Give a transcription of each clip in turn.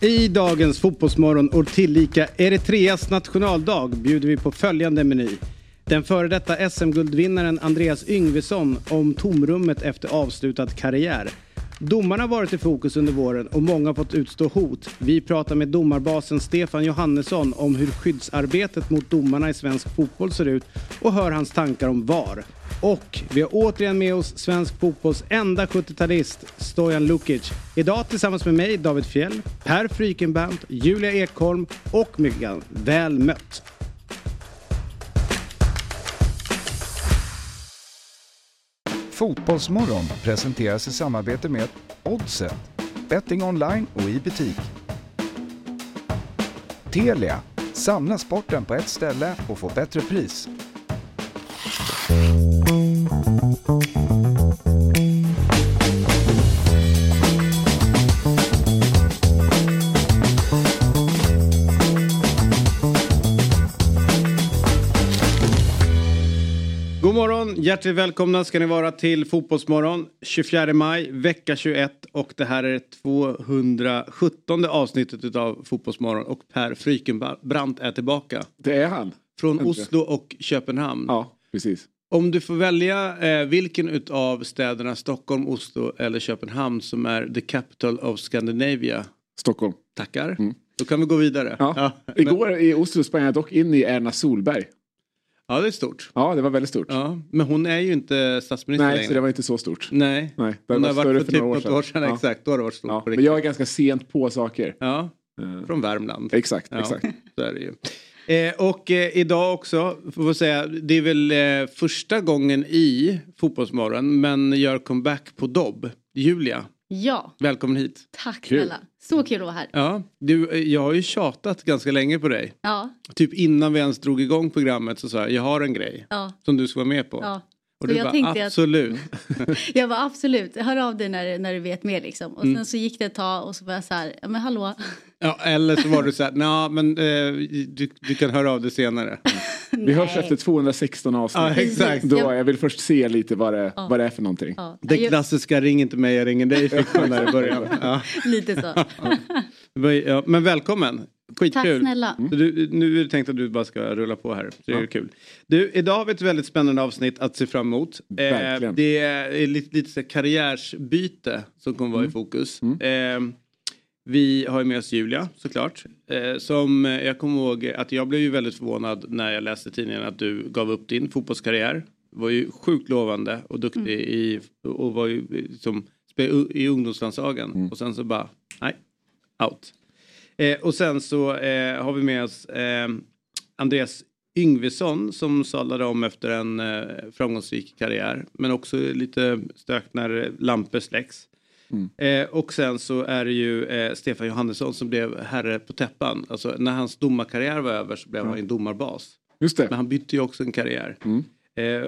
I dagens Fotbollsmorgon och tillika Eritreas nationaldag bjuder vi på följande meny. Den före detta SM-guldvinnaren Andreas Yngvesson om tomrummet efter avslutad karriär. Domarna har varit i fokus under våren och många har fått utstå hot. Vi pratar med domarbasen Stefan Johannesson om hur skyddsarbetet mot domarna i svensk fotboll ser ut och hör hans tankar om VAR. Och vi har återigen med oss svensk fotbolls enda 70-talist, Stojan Lukic. Idag tillsammans med mig, David Fjell, Per Frykenbrandt, Julia Ekholm och Myggan. Väl mött! Fotbollsmorgon presenteras i samarbete med Oddset, betting online och i butik. Telia, samla sporten på ett ställe och få bättre pris. Hjärtligt välkomna ska ni vara till Fotbollsmorgon 24 maj, vecka 21 och det här är 217 avsnittet av Fotbollsmorgon och Per Frykenbrandt är tillbaka. Det är han. Från Äntligen. Oslo och Köpenhamn. Ja, precis. Om du får välja eh, vilken utav städerna Stockholm, Oslo eller Köpenhamn som är the capital of Scandinavia. Stockholm. Tackar. Mm. Då kan vi gå vidare. Ja. men- Igår i Oslo sprang jag dock in i Erna Solberg. Ja, det är stort. Ja, det var väldigt stort. Ja, men hon är ju inte statsminister Nej, längre. så det var inte så stort. Nej. Nej, det Hon var har större varit för för typ några år sedan. år sedan. Ja. Exakt, då har det varit stort Ja, men jag är ganska sent på saker. Ja, Eh, från Värmland. Exakt, Ja, exakt. så är det ju. Eh, och eh, idag också, får säga, det är väl eh, första gången i Fotbollsmorgon men gör comeback på Dobb. Julia, Ja, välkommen hit. tack Kul. snälla. Så kul att vara här. Ja, du, jag har ju tjatat ganska länge på dig. Ja, Typ innan vi ens drog igång programmet så sa jag, jag har en grej ja, som du ska vara med på. ja. Och Så du jag bara, tänkte att- absolut. Jag var absolut, hör av dig när, när du vet mer liksom. Och Mm. sen så gick det ett tag och så var jag så här, ja men hallå. Ja, eller så var du så här, nej men eh, du, du kan höra av dig senare. Vi hörs efter 216 avsnitt. Ja, exakt. Då, Jag- jag vill först se lite vad det, Ja. vad det är för någonting. Ja, Det jag- klassiska ring inte mig, jag ringer dig fick man där i början. Ja. Lite så. Men välkommen. Skitkul. Tack snälla. Så du, nu är det tänkt att du bara ska rulla på här. Det är Ja. kul. Du, idag har vi ett väldigt spännande avsnitt att se fram emot. Eh, det är lite, lite karriärsbyte som kommer vara i fokus. Eh, vi har ju med oss Julia såklart. Eh, som eh, jag kommer ihåg att jag blev ju väldigt förvånad när jag läste tidningen att du gav upp din fotbollskarriär. Var ju sjukt lovande och duktig i och var ju som spelade i ungdomslandslagen och sen så bara nej, out. Eh, och sen så eh, har vi med oss eh, Andreas Yngvesson som sadlade om efter en eh, framgångsrik karriär. Men också lite stök när lampor släcks. Eh, och sen så är det ju eh, Stefan Johannesson som blev herre på täppan. Alltså när hans domarkarriär var över så blev han en domarbas. Just det. Men han bytte ju också en karriär. Mm.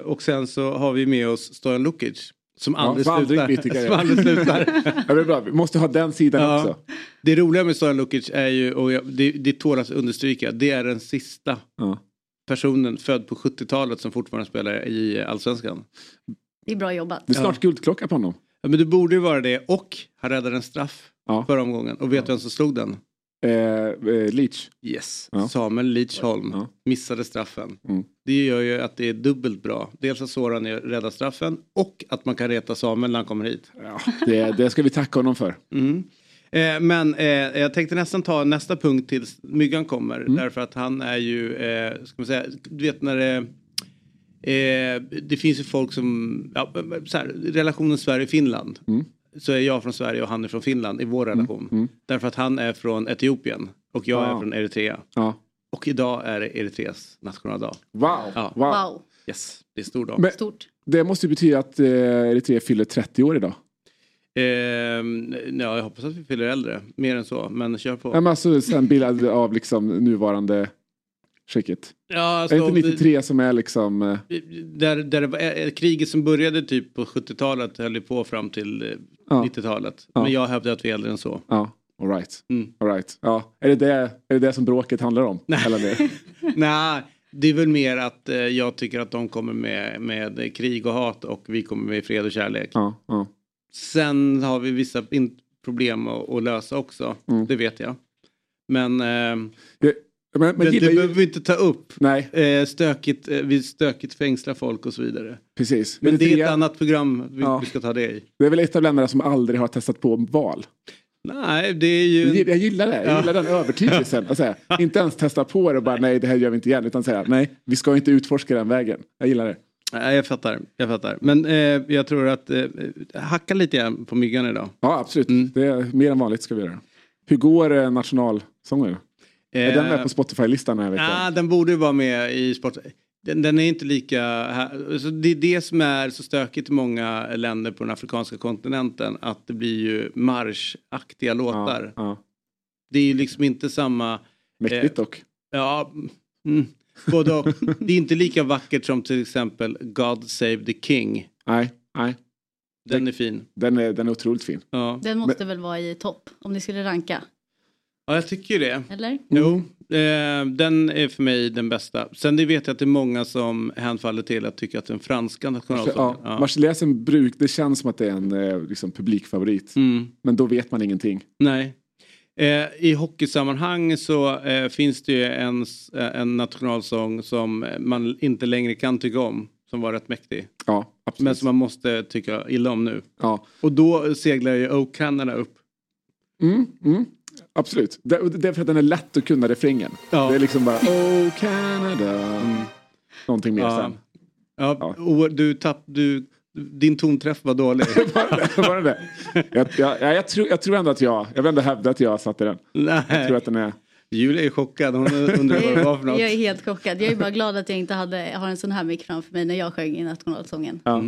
Och sen så har vi med oss Stojan Lukic. Som aldrig aldrig slutar. karriär. som aldrig slutar. Ja, det är bra. Vi måste ha den sidan Ja. också. Det roliga med Stojan Lukic är ju, och jag, det, det tål att understryka, det är den sista Ja. personen född på 70-talet som fortfarande spelar i Allsvenskan. Det är bra jobbat. Det är snart guldklocka på honom. Ja, men det borde ju vara det och han räddade en straff Ja. förra omgången. Och vet du vem som slog den? Eh, eh, Leach. Yes, Ja. Samuel Lidsholm Ja. missade straffen. Mm. Det gör ju att det är dubbelt bra. Dels att Soran räddar straffen och att man kan reta Samuel när han kommer hit. Ja, det, det ska vi tacka honom för. Mm. Eh, men eh, jag tänkte nästan ta nästa punkt tills Myggan kommer. Mm. Därför att han är ju, eh, ska man säga, du vet när det, eh, det finns ju folk som, ja, här, relationen Sverige-Finland. Mm. Så är jag från Sverige och han är från Finland i vår relation. mm. Därför att han är från Etiopien och jag är Ah. från Eritrea. Ja. Och idag är det Eritreas nationaldag. Wow. Ja. wow. Wow, Yes, det är stor dag. Men stort. det måste ju betyda att eh, Eritrea fyller 30 år idag. Ehm, ja, jag hoppas att vi fyller äldre. Mer än så, men kör på. Ja, men alltså sen bildad av liksom nuvarande skicket. Ja, alltså, är det inte 93 som är liksom... Eh, Där, där det var, eh, kriget som började typ på 70-talet höll på fram till eh, Ja. 90-talet. Ja. Men jag hävdar att vi är äldre än så. ja, all right. Mm. All right. Ja. Är, det det, är det det som bråket handlar om? Nej. Nej, det är väl mer att eh, jag tycker att de kommer med, med krig och hat och vi kommer med fred och kärlek. Ja, ja. Sen har vi vissa problem att, att lösa också. Det vet jag. Men, eh, Det, men, men det, gillar det ju, behöver vi inte ta upp. nej, Eh, stökigt, eh, vi stökigt fängslar folk och så vidare. precis. Men det är Eritrea, ett annat program vi, Ja. vi ska ta det i. det är väl ett av länderna som aldrig har testat på val. Nej, det är ju... Jag gillar det, jag Ja. gillar den övertygelsen. Att säga, inte ens testa på det och bara nej det här gör vi inte igen. Utan säga nej, vi ska inte utforska den vägen. Jag gillar det. Nej, jag fattar. Jag fattar. Men eh, jag tror att eh, hacka lite på myggan idag. Ja absolut, Mm. det är mer än vanligt ska vi göra. Hur går eh, nationalsången? Är den med på Spotify-listan den här veckan? Ja, den borde ju vara med i sport. Den, den är inte lika... Alltså det är det som är så stökigt i många länder på den afrikanska kontinenten. Att det blir ju marschaktiga låtar. ja, ja. Det är ju liksom inte samma... Mäktigt dock. Ja, mm, både och. Det är inte lika vackert som till exempel God Save the King. Nej, nej. Den är fin. Den är, den är otroligt fin. Ja, Den måste väl vara i topp om ni skulle ranka, ja jag tycker ju det. eller? Jo, eh, den är för mig den bästa. Sen det vet jag att det är många som hänfaller till att tycka att den franska nationalsången... Ja, Marseljäsen bruk, det känns som att det är en eh, liksom, publikfavorit. Mm, Men då vet man ingenting. nej. Eh, I hockeysammanhang så eh, finns det ju en, eh, en nationalsång som man inte längre kan tycka om. Som var rätt mäktig. Ja, absolut. Men som man måste tycka illa om nu. ja. Och då seglar ju O Canada upp. Mm, mm. Absolut. Det, är för att den är lätt att kunna refrängen. Ja. Det är liksom bara Oh Canada. Någonting mer Ja. sen. Ja, Ja. och du tapp, du, din tonträff var dålig. Var det det? Jag, jag, jag, tror, jag tror ändå att jag, jag vill ändå hävda att jag satte den. Jag tror Nej, att den är, Julia är chockad. Hon undrar vad det var för något. Jag är helt chockad. Jag är bara glad att jag inte hade, har en sån här mick framför mig när jag sjöng i nationalsången. ja.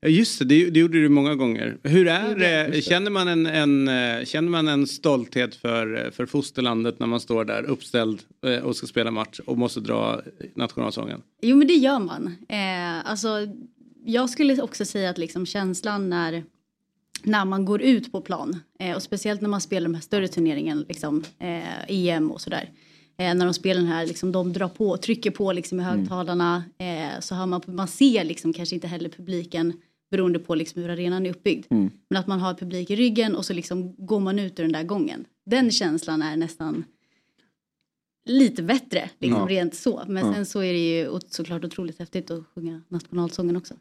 Ja, just det, det, det gjorde du många gånger. Hur är det? Känner man en, en, eh, känner man en stolthet för, för fosterlandet när man står där uppställd eh, och ska spela match och måste dra nationalsången? Jo men det gör man. Eh, alltså, jag skulle också säga att liksom känslan när, när man går ut på plan eh, och speciellt när man spelar de här större turneringarna, liksom, eh, EM och sådär. Eh, när de spelar den här, liksom, de drar på, trycker på liksom, i högtalarna eh, så hör man, man ser liksom kanske inte heller publiken beroende på liksom, hur arenan är uppbyggd. Mm. Men att man har publik i ryggen och så liksom går man ut ur den där gången. Den känslan är nästan lite bättre, liksom, Ja. rent så. Men Ja. sen så är det ju ot- såklart otroligt häftigt att sjunga nationalsången också.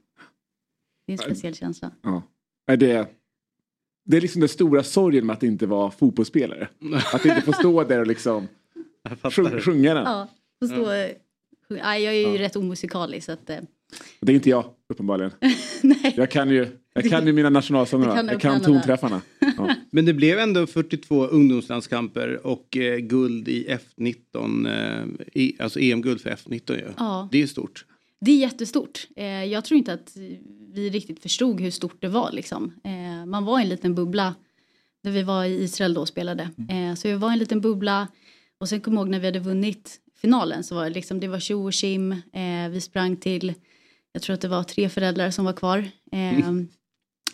Det är en speciell känsla. ja. Nej, det, det är liksom den stora sorgen med att inte vara fotbollsspelare. Att inte få stå där och liksom sjung, sjunga den. Ja, och så, sjung- nej, jag är ju Ja. rätt omusikalisk så att, eh, Det är inte jag uppenbarligen. nej. Jag kan ju, jag kan ju mina nationalsånger. Kan Jag kan tonträffarna. Ja. Men det blev ändå 42 ungdomslandskamper och eh, guld i F19, eh, i, alltså EM-guld för F19 ju. Ja. Det är stort. Det är jättestort. Eh, jag tror inte att vi riktigt förstod hur stort det var. Liksom. Eh, man var i en liten bubbla där vi var i Israel då och spelade. Eh, så vi var i en liten bubbla och sen kom jag ihåg när vi hade vunnit finalen så var det liksom, det var tjo och tjim. Eh, vi sprang till, jag tror att det var tre föräldrar som var kvar. Eh,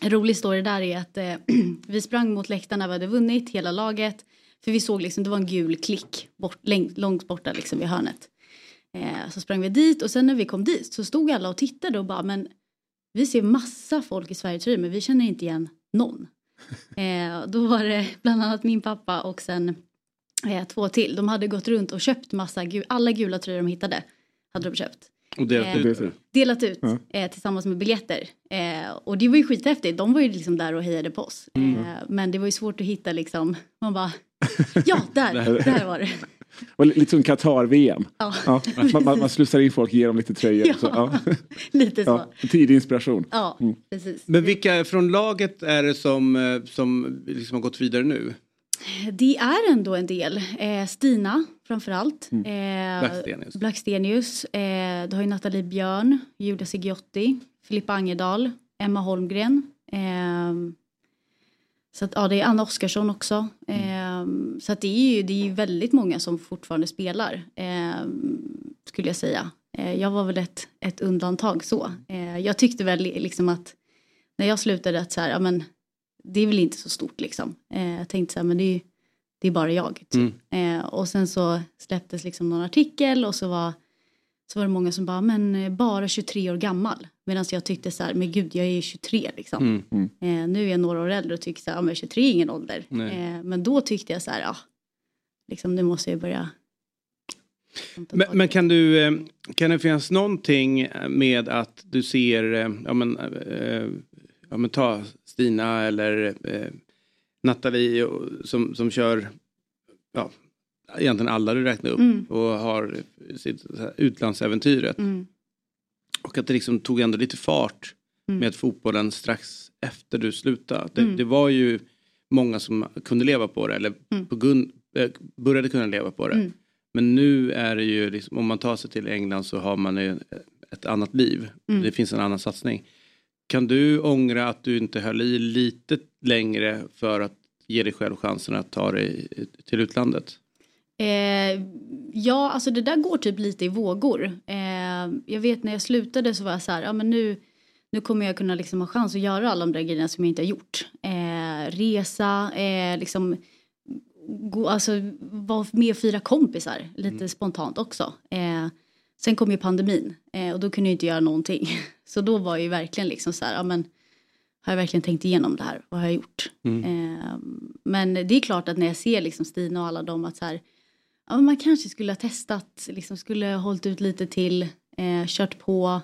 en rolig story där är att eh, vi sprang mot läktaren när vi hade vunnit hela laget. För vi såg liksom, det var en gul klick bort, långt borta liksom vid hörnet. Eh, så sprang vi dit och sen när vi kom dit så stod alla och tittade och bara men vi ser massa folk i Sverige men vi känner inte igen någon. Eh, då var det bland annat min pappa och sen eh, två till. De hade gått runt och köpt massa, gu- alla gula tröjor de hittade. Hade de köpt. Och det, Eh, så. Delat ut Ja. eh, tillsammans med biljetter. Eh, och det var ju skithäftigt. De var ju liksom där och hejade på oss. Eh, men det var ju svårt att hitta liksom. Man bara, ja där, där var det. Och li- lite som Qatar-VM. Ja, Ja. Man, man, man slussar in folk, ger dem lite tröjor. Ja. Så, ja. lite så. Ja. Tidig inspiration. Ja, precis. Men vilka från laget är det som, eh, som liksom har gått vidare nu? Det är ändå en del. Eh, Stina framförallt. Mm. Eh, Blackstenius. Blackstenius. Eh, du har ju Nathalie Björn, Julia Sigiotti, Filippa Angerdal, Emma Holmgren. Eh, så att, ja, det är Anna Oskarsson också. Eh, så att det är ju det är ju väldigt många som fortfarande spelar. Eh, skulle jag säga. Eh, jag var väl ett, ett undantag så. Jag tyckte väl liksom att när jag slutade att så här, ja men det är väl inte så stort liksom. Eh, jag tänkte så här, men det är, ju- det är bara jag. Typ. Mm. Eh, och sen så släpptes liksom någon artikel och så var så var det många som bara, men eh, bara 23 år gammal. Medan jag tyckte så här, men gud jag är ju 23 liksom. Mm. Eh, nu är jag några år äldre och tycker så här, ja, men 23 är ingen ålder. Eh, men då tyckte jag så här, ja, liksom nu måste jag börja. Men, men, kan du, eh, kan det finnas någonting med att du ser, ja men, ja men ta Stina eller äh, Nathalie som, som kör, ja, egentligen alla du räknar upp mm. och har sitt utlandsäventyret. Mm. Och att det liksom tog ändå lite fart mm. med fotbollen strax efter du slutade. Det, mm. det, var ju många som kunde leva på det eller mm. på grund, äh, började kunna leva på det. Mm. Men nu är det ju, liksom, om man tar sig till England så har man ju ett annat liv. Det finns en annan satsning. Kan du ångra att du inte höll i lite längre för att ge dig själv chansen att ta dig till utlandet? Eh, ja, alltså det där går typ lite i vågor. Eh, jag vet när jag slutade så var jag så här, ja men nu, nu kommer jag kunna liksom ha chans att göra alla de där grejerna som jag inte har gjort. Eh, resa, eh, liksom gå, alltså vara med och fira kompisar lite mm. spontant också. Eh, sen kom ju pandemin eh, och då kunde jag inte göra någonting. Så då var ju verkligen liksom så här, ja men har jag verkligen tänkt igenom det här? Vad har jag gjort? Mm. men det är klart att när jag ser liksom Stina och alla dem att så här, ja, man kanske skulle ha testat, liksom skulle ha hållit ut lite till, eh, kört på.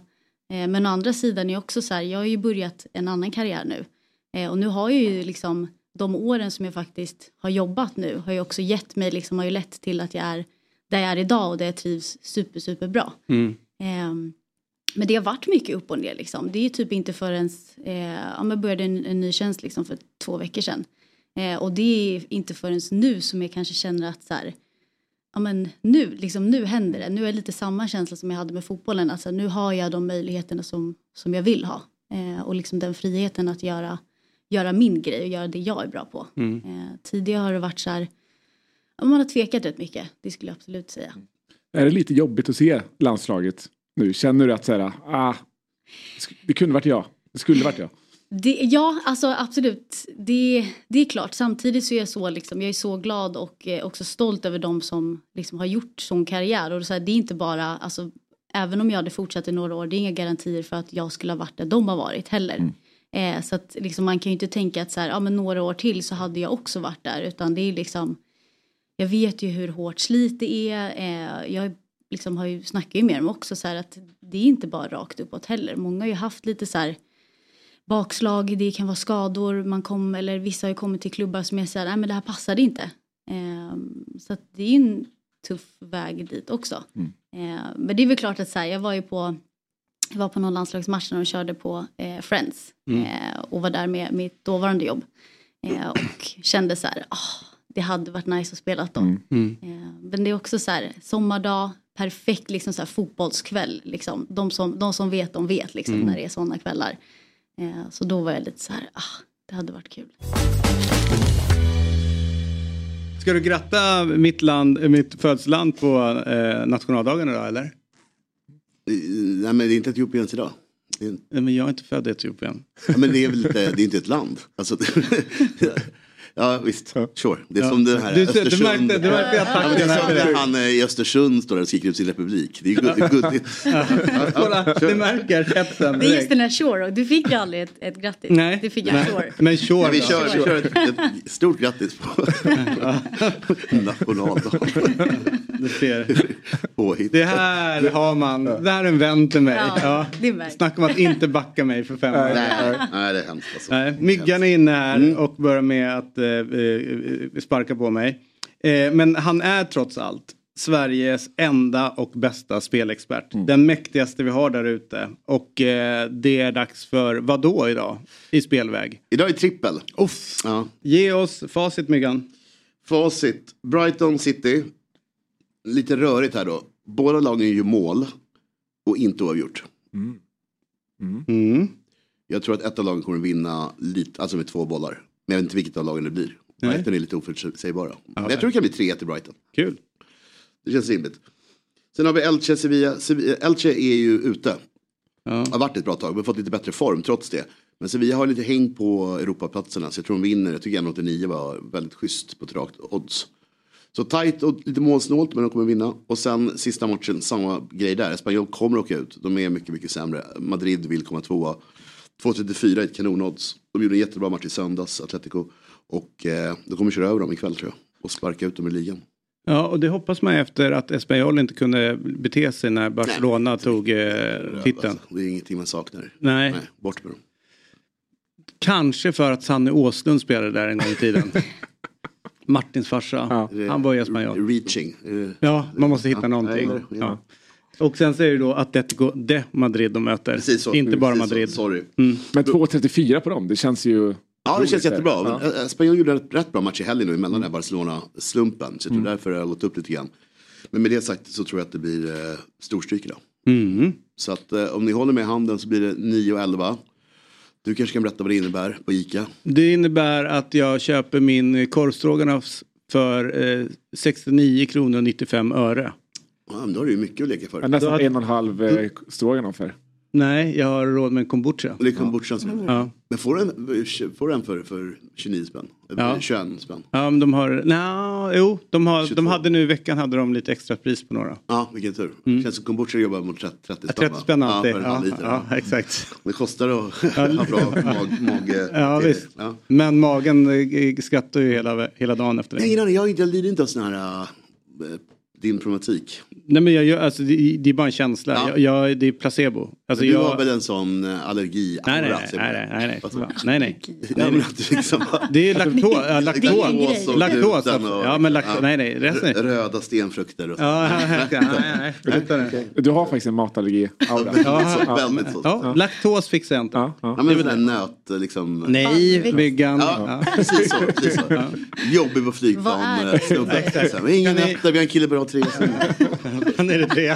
Eh, men å andra sidan är också så här, jag har ju börjat en annan karriär nu. Eh, och nu har jag ju liksom de åren som jag faktiskt har jobbat nu har ju också gett mig, liksom har ju lett till att jag är där jag är idag och där jag trivs super, super bra. Mm. Men det har varit mycket upp och ner liksom. Det är typ inte förrän, eh, ja, jag började en, en ny tjänst liksom för två veckor sedan. Eh, och det är inte förrän nu som jag kanske känner att så här, ja men nu, liksom nu händer det. Nu är det lite samma känsla som jag hade med fotbollen. Alltså nu har jag de möjligheterna som, som jag vill ha. Eh, och liksom den friheten att göra, göra min grej och göra det jag är bra på. Mm. Eh, tidigare har det varit så här, man har tvekat rätt mycket. Det skulle jag absolut säga. Är det lite jobbigt att se landslaget nu? Känner du att så här, ah, det kunde varit jag. Det skulle varit jag. Det, ja, alltså absolut. Det, det är klart. Samtidigt så är jag så, liksom, jag är så glad och eh, också stolt över de som liksom, har gjort sån karriär. Och så här, det är inte bara, alltså, även om jag hade fortsatt i några år, det är inga garantier för att jag skulle ha varit där de har varit heller. Mm. Eh, så att liksom, man kan ju inte tänka att så här, ja, men några år till så hade jag också varit där. Utan det är liksom, jag vet ju hur hårt slit det är. Eh, jag liksom har ju, snackar ju med dem också så här, att det är inte bara rakt uppåt heller. Många har ju haft lite så här bakslag, det kan vara skador, man kom, eller vissa har ju kommit till klubbar som är såhär, nej men det här passade inte. Eh, så att det är en tuff väg dit också. Mm. Eh, men det är väl klart att så här, jag var ju på jag var på någon landslagsmatch när de körde på eh, Friends mm. Eh, och var där med mitt dåvarande jobb. Eh, och kände så här, oh, det hade varit nice att spela då. Mm. mm. Eh, men det är också så här, sommardag, perfekt liksom så här, fotbollskväll. Liksom. De, som, de som vet, de vet liksom, mm. när det är sådana kvällar. Eh, så då var jag lite så här, ah, det hade varit kul. Ska du gratta mitt, land, mitt födelseland på eh, nationaldagen idag eller? Nej men det är inte Etiopiens idag. En... Nej, men jag är inte född i Etiopien. Ja, men det är väl inte, det är inte ett land. Alltså, Ja visst, sure. Det är ja. som det här du, Östersund. Du märkte, du märkte attacken ja, det är som när han eh, i Östersund står där och skriker ut sin republik. Det är gulligt. Ja. Kolla, du märker hetsen Det är just den här Shore. Du fick ju aldrig ett, ett grattis. Nej. Du fick ett Shore. Men Shore ja, vi kör, vi kör ett, ett stort grattis på nationaldagen. Du ser. Det här har man. Det här är en vän till mig. Ja, ja. Snacka om att inte backa mig för fem år. Nej, nej, det är hemskt alltså. Nej, Myggan är inne här mm. och börjar med att eh, eh, sparka på mig. Eh, men han är trots allt Sveriges enda och bästa spelexpert. Mm. Den mäktigaste vi har där ute. Och eh, det är dags för vad då idag i spelväg? Idag är trippel. Uff. Ja. Ge oss facit Myggan. Facit. Brighton City. Lite rörigt här då. Båda lagen gör mål och inte oavgjort. Mm. Mm. Mm. Jag tror att ett av lagen kommer vinna lite, alltså med två bollar. Men jag vet inte vilket av lagen det blir. Brighton är lite oförutsägbara. Ja, men jag tror det kan bli 3 till Brighton. Kul. Det känns rimligt. Sen har vi Elche, Sevilla. Elche är ju ute. Ja. Har varit ett bra tag, men fått lite bättre form trots det. Men Sevilla har lite häng på Europaplatserna så jag tror de vinner. Jag tycker 1,89 var väldigt schysst på ett rakt odds. Så tajt och lite målsnålt men de kommer vinna. Och sen sista matchen, samma grej där. Espanyol kommer åka ut. De är mycket, mycket sämre. Madrid vill komma tvåa. 2.34 är ett kanonodds. De gjorde en jättebra match i söndags, Atletico. Och eh, de kommer köra över dem ikväll tror jag. Och sparka ut dem i ligan. Ja, och det hoppas man efter att Espanyol inte kunde bete sig när Barcelona Nej, tog eh, titeln. Alltså, det är ingenting man saknar. Nej. Nej, bort med dem. Kanske för att Sanne Åslund spelade där en gång i tiden. Martins farsa. Ja. Han var i Espanyol. Reaching. Eh, Ja, man måste hitta Ja, någonting. Ja. Och sen så är det då Atletico de Madrid de möter. Precis så. Inte bara Precis så. Madrid. Sorry. Men 2.34 på dem, det känns ju... Ja det känns jättebra. Ja. Eh, Espanyol gjorde en rätt bra match i helgen nu emellan Mm. den här Barcelona-slumpen. Så jag tror därför det har gått upp lite grann. Men med det sagt så tror jag att det blir eh, storstryk idag. Mm. Så att eh, om ni håller med handen så blir det 9 och 11. Du kanske kan berätta vad det innebär på ICA. Det innebär att jag köper min korvstroganoff för eh, 69 kronor och 95 öre. Ja, men då har du ju mycket att leka för. Ja, Nästan en och en halv eh, stroganoff här. Nej, jag har råd med en kombucha. Och det kan kombuchan som Ja. Men får du en, får du en för, för 29 spänn? Ja. 21 spänn? Ja, men de har, no, jo, de, har, 22. de hade nu i veckan hade de lite extra pris på några. Ja, vilken tur. Känns som kombucha jobbar mot 30, 30 spänn. 30 va? spänn alltid. Ja, Ja, liter. ja, exakt. Det kostar att ha bra mag... mag Ja, visst. Ja. Men magen eh, skrattar ju hela, hela dagen efter det. aning, jag, jag lider inte av sån här... äh, din problematik. Nej, men jag, alltså, det, det är bara en känsla. Ja. Jag, jag, det är placebo. Alltså, du jag, har väl en sån äh, allergi nej, nej, nej, nej, nej, nej, Alltså, nej, nej. Ja, att du liksom, Det är laktos. Ja, laktos. Det är en grej. och Laktos. Ja, men laktos. Nej, nej. Resten. rö- Röda stenfrukter och så. Ja, nej, nej, nej. Du har faktiskt en matallergi-aura. Ja, så, väldigt så. ja, laktos fixar jag inte. Ja, ja. Ja, men där nöt liksom. Nej, Myggan. Ja, Ja. precis så. Precis så. Jobbig på flygplan. Eh, Ingen nötter, vi har en kille på tre. Han är det tre.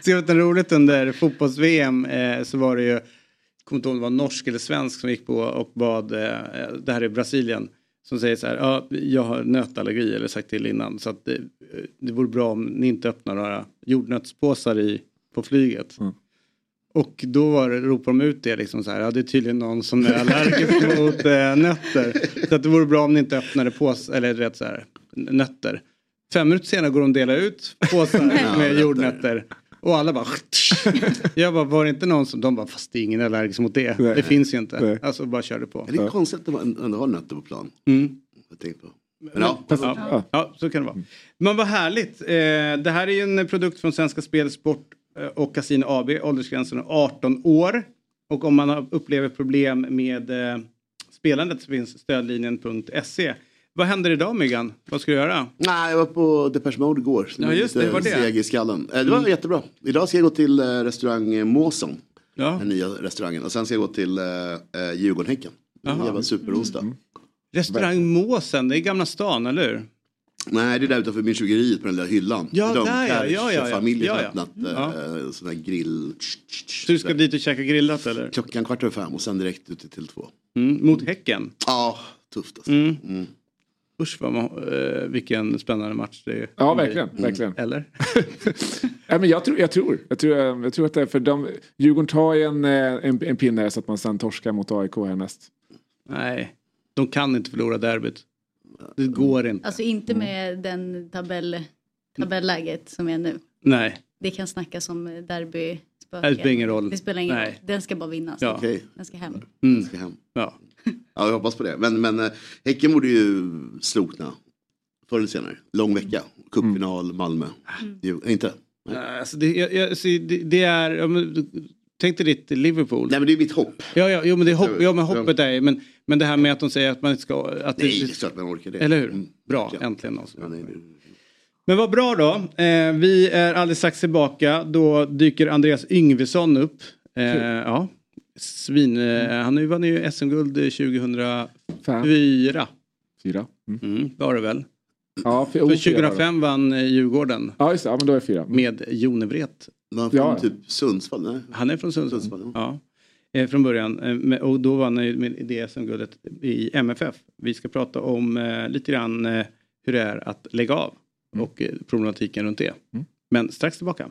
Så det roligt under fotbolls-VM eh, så var det ju, jag kommer inte ihåg om det var norsk eller svensk som gick på och bad, eh, det här är Brasilien, som säger så här, ja, jag har nötallergi eller sagt till innan så att det, det vore bra om ni inte öppnar några jordnötspåsar i, på flyget. Och då var ropade de ut det liksom så här, ja det är tydligen någon som är allergisk mot eh, nötter. Så att det vore bra om ni inte öppnade pås, eller rätt så här, nötter. Fem minuter senare går de och delar ut påsar med nötter. jordnötter. Och alla bara... Jag bara, var det inte någon som... De bara, fast det är ingen allergisk mot det. Nej. Det finns ju inte. Nej. Alltså bara körde på. Det är konstigt att man ändå har nötter på plan. Mm. Jag tänkte på. Men ja, Ja. Ja, ja, så kan det vara. Men vad härligt. Eh, det här är ju en produkt från Svenska Spel, Sport eh, och Casino AB. Åldersgränsen är 18 år. Och om man upplever problem med eh, spelandet så finns stödlinjen.se. Vad händer idag Myggan? Vad ska du göra? Nej, jag var på Depeche Mode igår. Ja, just det, var det. Seg i skallen. Eh, Det var jättebra. Idag ska jag gå till eh, restaurang eh, Måsen. Ja. Den nya restaurangen. Och sen ska jag gå till eh, Djurgården-Häcken. En jävla superonsdag. Mm. Restaurang Måsen, det är Gamla stan, eller hur? Nej, det är där utanför Myrsugeriet på den där hyllan. Ja, De där, ja. Ja, ja, ja. familjen Ja, har ja. öppnat Ja. eh, sån här grill. Så du ska dit och käka grillat eller? Klockan kvart över fem och sen direkt ut till två. Mm, mot Häcken? Ja, tufft alltså. Mm. Mm. Usch vad man, eh, vilken spännande match det är. Ja, verkligen. verkligen. Eller? Ja, men jag, tror, jag, tror, jag, tror, jag tror att det är för de, Djurgården tar ju en, eh, en, en pinne så att man sen torskar mot AIK härnäst. Nej, de kan inte förlora derbyt. Det går inte. Alltså inte med den tabell, tabelläget som är nu. Nej, Det kan snackas om derby. det spelar ingen roll. Det spelar ingen Nej. roll. Den ska bara vinnas. Ja. Okej, Den ska hem. Mm. jag ska hem. Ja. Ja, jag hoppas på det. Men, men eh, Häcken borde ju slokna. Förr eller senare. Lång vecka. Cupfinal, Malmö. Jo, inte? Nej, Alltså det, jag, jag, alltså det, det är, ja, men, tänk dig ditt Liverpool. Nej men det är mitt hopp. Ja, ja, jo, men det är hopp, ja, men hoppet är men, men det här med att de säger att man inte ska... Att Nej, det är det, klart man orkar det. eller hur? Mm, Bra, verkligen. äntligen. Alltså. Ja, nej, det- Men vad bra då. Eh, vi är alldeles strax tillbaka. Då dyker Andreas Yngvesson upp. Eh, ja. Svin, eh, han vann ju SM-guld 2004. Fem, fyra. Mm. Mm, var det väl? Ja, för, För oh, fyra var det. 2005 vann eh, Djurgården Ja, just det. Ja, men då är fyra. Mm. med Jonevret. Man från Ja. typ Sundsvall? Nej. Han är från Sundsvall. Sundsvall, Ja. Eh, från början. Eh, och då vann han ju med det SM-guldet i MFF. Vi ska prata om eh, lite grann eh, hur det är att lägga av. Och eh, problematiken runt det. Mm. Men strax tillbaka.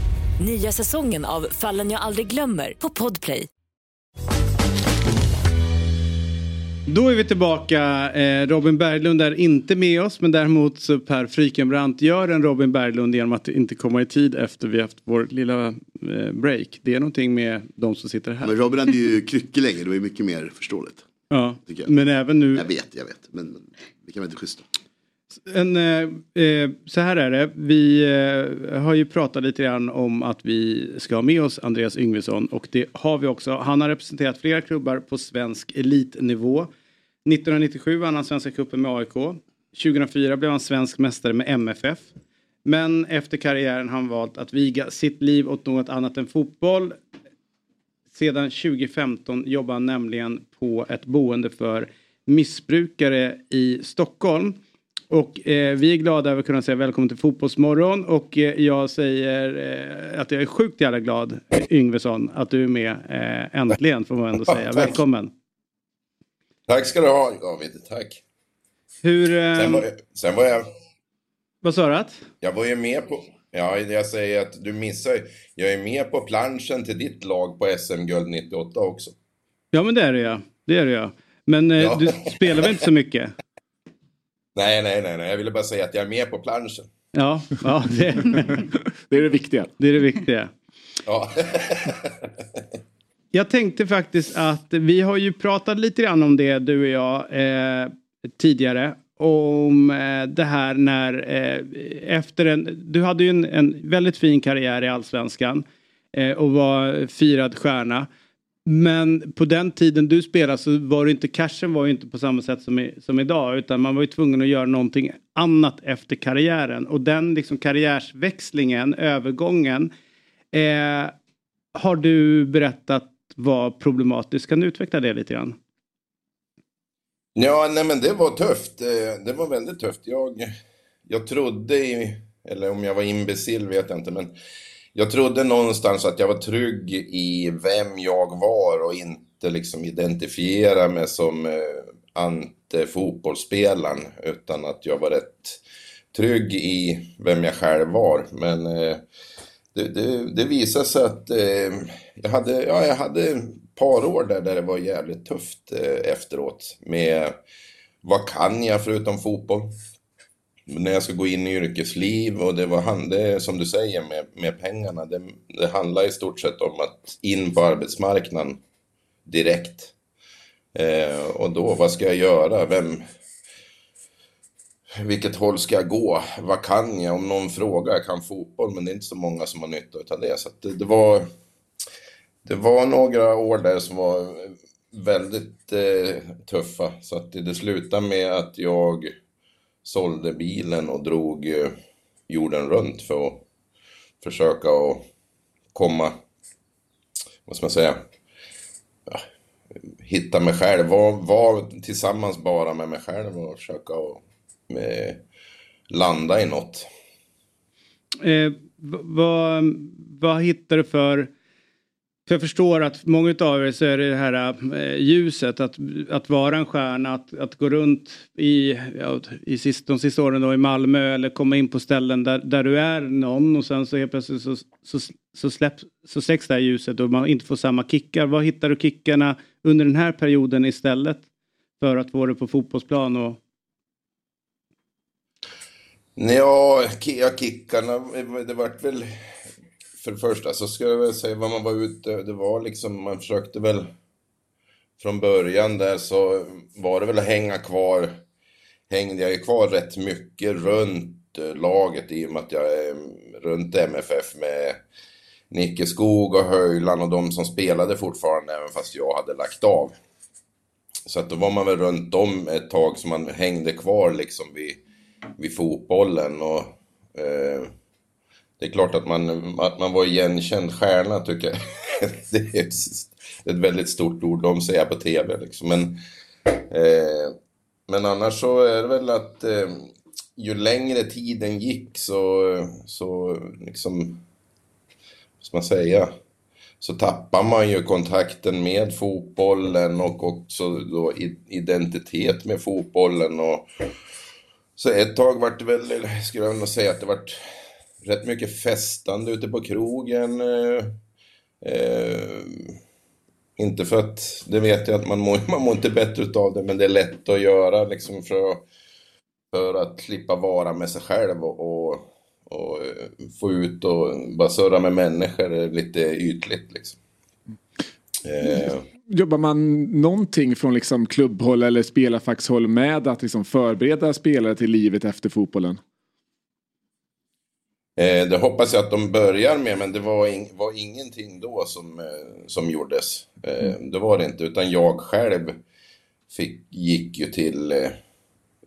Nya säsongen av Fallen jag aldrig glömmer på Podplay. Då är vi tillbaka. Eh, Robin Berglund är inte med oss men däremot så Per Frykenbrant gör en Robin Berglund genom att inte komma i tid efter vi haft vår lilla eh, break. Det är någonting med de som sitter här. Men Robin hade ju kryckor länge, det var ju mycket mer förståeligt. Ja, men även nu. Jag vet, jag vet. Men det kan vara inte schysst. En, eh, eh, så här är det. Vi eh, har ju pratat lite grann om att vi ska ha med oss Andreas Yngvesson och det har vi också. Han har representerat flera klubbar på svensk elitnivå. 1997 vann han Svenska cupen med AIK. 2004 blev han svensk mästare med MFF. Men efter karriären har han valt att viga sitt liv åt något annat än fotboll. Sedan 2015 jobbar han nämligen på ett boende för missbrukare i Stockholm. Och eh, vi är glada över att kunna säga välkommen till Fotbollsmorgon och eh, jag säger eh, att jag är sjukt jävla glad Yngvesson att du är med eh, äntligen får man ändå säga. Välkommen! Tack ska du ha David, tack! Hur... Eh, sen, var jag, sen var jag... Vad sa du? Att? Jag var ju med på... Ja, jag säger att du missar Jag är med på planschen till ditt lag på SM-guld 98 också. Ja, men det är det ja. Det är det ja. Men eh, ja. du spelar väl inte så mycket? Nej, nej, nej, nej, jag ville bara säga att jag är med på planschen. Ja, ja det... det är det viktiga. Det är det viktiga. Ja. jag tänkte faktiskt att vi har ju pratat lite grann om det du och jag eh, tidigare. Om eh, det här när eh, efter en, du hade ju en, en, väldigt fin karriär i allsvenskan eh, och var firad stjärna. Men på den tiden du spelade så var det inte, cashen var ju inte på samma sätt som, i, som idag utan man var ju tvungen att göra någonting annat efter karriären och den liksom karriärsväxlingen, övergången eh, har du berättat var problematisk. Kan du utveckla det lite grann? Ja, nej men det var tufft. Eh, det var väldigt tufft. Jag, jag trodde i, eller om jag var imbecill vet jag inte, men jag trodde någonstans att jag var trygg i vem jag var och inte liksom identifiera mig som eh, ante-fotbollsspelaren utan att jag var rätt trygg i vem jag själv var. Men eh, det, det, det visade sig att eh, jag, hade, ja, jag hade ett par år där, där det var jävligt tufft eh, efteråt med vad kan jag förutom fotboll? När jag ska gå in i yrkesliv och det var det som du säger med, med pengarna. Det, det handlar i stort sett om att in på arbetsmarknaden direkt. Eh, och då, vad ska jag göra? Vem, vilket håll ska jag gå? Vad kan jag? Om någon frågar, jag kan fotboll, men det är inte så många som har nytta av det. Så det, det, var, det var några år där som var väldigt eh, tuffa. Så att det, det slutade med att jag sålde bilen och drog eh, jorden runt för att försöka att komma, vad ska man säga, ja, hitta mig själv, vara var tillsammans bara med mig själv och försöka att med, landa i något. Eh, vad, vad hittar du för för jag förstår att många av er så är det det här eh, ljuset att, att vara en stjärna, att, att gå runt i, ja, i sist, de sista åren då i Malmö eller komma in på ställen där, där du är någon och sen så helt plötsligt så, så, så, släpps, så släcks det här ljuset och man inte får samma kickar. Var hittar du kickarna under den här perioden istället för att få det på fotbollsplan och Ja, kickarna, det vart väl för det första så ska jag väl säga vad man var ute, det var liksom, man försökte väl från början där så var det väl att hänga kvar, hängde jag kvar rätt mycket runt eh, laget i och med att jag är runt MFF med Nicke Skog och Höjland och de som spelade fortfarande även fast jag hade lagt av. Så att då var man väl runt om ett tag så man hängde kvar liksom vid, vid fotbollen och eh, det är klart att man, att man var igenkänd stjärna tycker jag. det är ett, ett väldigt stort ord, de säger på tv liksom. Men Eh, men annars så är det väl att eh, ju längre tiden gick så, så liksom, vad ska man säga, så tappar man ju kontakten med fotbollen och också då identitet med fotbollen. Och, så ett tag vart det väl, skulle jag nog säga att det vart rätt mycket festande ute på krogen. Eh, eh, inte för att, det vet jag att man mår, man mår inte bättre av det, men det är lätt att göra liksom för att, för att slippa vara med sig själv och, och, och eh, få ut och bara surra med människor lite ytligt liksom. Eh. Jobbar man någonting från liksom klubbhåll eller spelarfackshåll med att liksom förbereda spelare till livet efter fotbollen? Eh, det hoppas jag att de börjar med, men det var, in, var ingenting då som, eh, som gjordes. Eh, mm. Det var det inte, utan jag själv fick, gick ju till eh,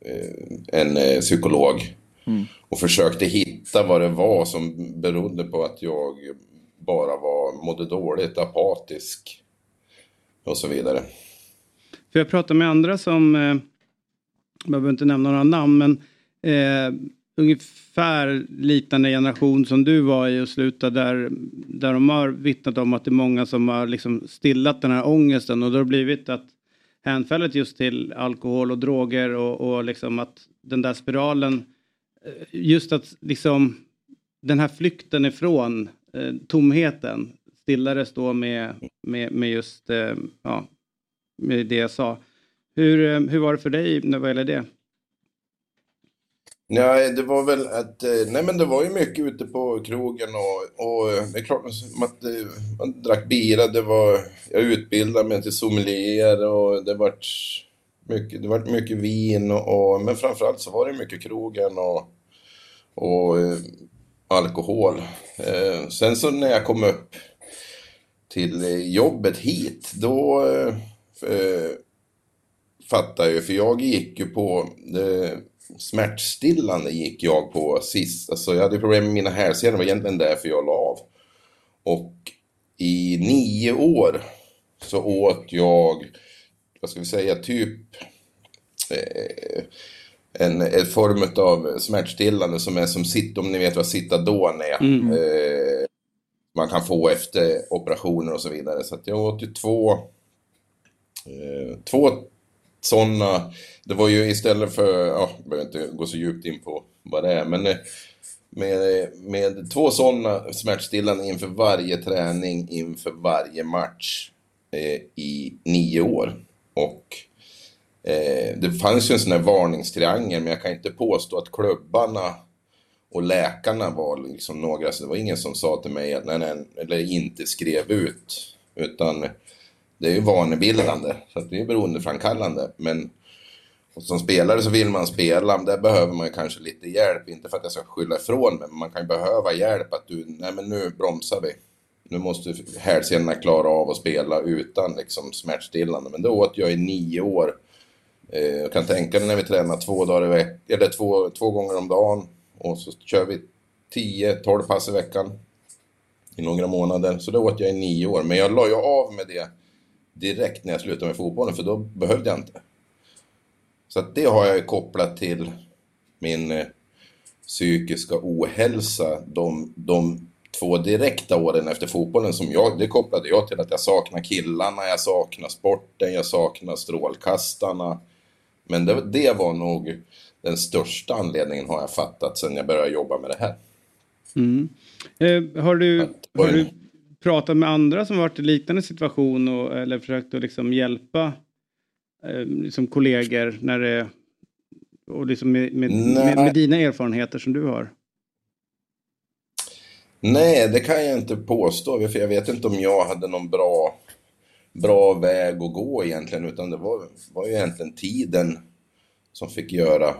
eh, en eh, psykolog mm. och försökte hitta vad det var som berodde på att jag bara var, mådde dåligt, apatisk och så vidare. För jag pratar med andra som, jag behöver inte nämna några namn, men ungefär liknande generation som du var i och slutade där, där de har vittnat om att det är många som har liksom stillat den här ångesten och det har blivit att hänfället just till alkohol och droger och, och liksom att den där spiralen, eh, just att liksom den här flykten ifrån eh, tomheten stillades då med, med, med just eh, ja, med det jag sa. Hur, eh, hur var det för dig när vad gäller det? Nej, det var väl att, eh, nej men det var ju mycket ute på krogen och, och eh, det är klart att eh, man drack bira, det var, jag utbildade mig till sommelier och det vart mycket, det vart mycket vin och, och, men framförallt så var det mycket krogen och, och alkohol. Sen så när jag kom upp till jobbet hit, då eh, fattade jag, för jag gick ju på det, smärtstillande gick jag på sist. Alltså jag hade problem med mina hälsenor, det var egentligen därför jag la av. Och i nio år så åt jag, vad ska vi säga, typ eh, en, en form av smärtstillande som är som sitt, om ni vet vad Citadon är. Mm. Eh, man kan få efter operationer och så vidare. Så att jag åt ju två, eh, två sådana, det var ju istället för, ja, jag behöver inte gå så djupt in på vad det är, men eh, med, med två sådana smärtstillande inför varje träning, inför varje match eh, i nio år. Och eh, det fanns ju en sån här varningstriangel, men jag kan inte påstå att klubbarna och läkarna var liksom några, så det var ingen som sa till mig att nej, nej, eller inte skrev ut. Utan det är ju vanebildande, så att det är beroendeframkallande. Men som spelare så vill man spela, där behöver man kanske lite hjälp. Inte för att jag ska skylla ifrån mig, men man kan ju behöva hjälp att du, nej men nu bromsar vi. Nu måste hälsenorna klara av att spela utan liksom smärtstillande. Men det åt jag i nio år. Eh, jag kan tänka mig när vi tränar två dagar i veck eller två, två gånger om dagen. Och så kör vi 10-12 pass i veckan. I några månader. Så det åt jag i nio år. Men jag la ju av med det direkt när jag slutade med fotbollen, för då behövde jag inte. Så det har jag kopplat till min eh, psykiska ohälsa de, de två direkta åren efter fotbollen som jag, det kopplade jag till att jag saknar killarna, jag saknar sporten, jag saknar strålkastarna. Men det, det var nog den största anledningen har jag fattat sen jag började jobba med det här. Mm. Eh, har, du, har du pratat med andra som varit i liknande situation och, eller försökt att liksom hjälpa eh, liksom kollegor när det, och liksom med, med, med, med, dina erfarenheter som du har? Nej, det kan jag inte påstå, för jag vet inte om jag hade någon bra, bra väg att gå egentligen, utan det var, var ju egentligen tiden som fick göra,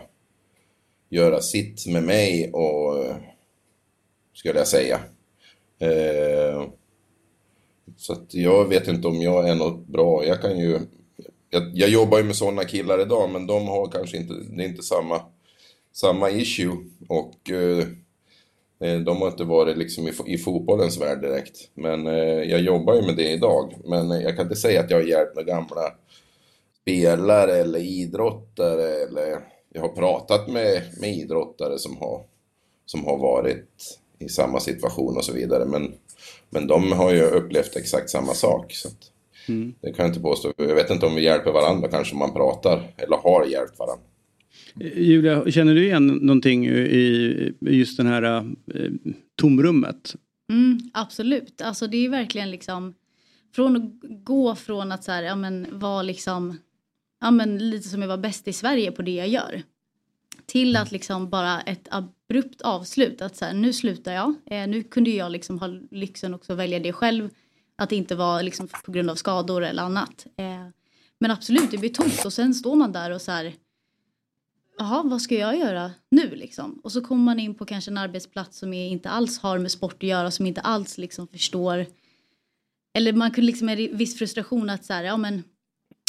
göra sitt med mig och, skulle jag säga. Eh, så att jag vet inte om jag är något bra. Jag kan ju... Jag, jag jobbar ju med sådana killar idag, men de har kanske inte... Det är inte samma, samma issue. Och eh, eh de har inte varit liksom i, i fotbollens värld direkt. Men eh, jag jobbar ju med det idag. Men eh, jag kan inte säga att jag har hjälpt med gamla spelare eller idrottare eller jag har pratat med, med idrottare som har, som har varit i samma situation och så vidare. Men, men de har ju upplevt exakt samma sak. Så att, mm. Det kan jag inte påstå. Jag vet inte om vi hjälper varandra kanske om man pratar eller har hjälpt varandra. Julia, känner du igen någonting i just det här eh, tomrummet? Mm, absolut, alltså det är verkligen liksom från att gå från att så här, ja, men, vara liksom, ja, men, lite som jag var bäst i Sverige på det jag gör. Till att liksom bara ett abrupt avslut, att så här, nu slutar jag. Eh, nu kunde jag liksom ha lyxen också välja det själv. Att det inte var liksom på grund av skador eller annat. Eh, men absolut, det blir tomt och sen står man där och så här, jaha, vad ska jag göra nu liksom? Och så kommer man in på kanske en arbetsplats som inte alls har med sport att göra, som inte alls liksom förstår. Eller man kunde liksom med viss frustration att så här, ja men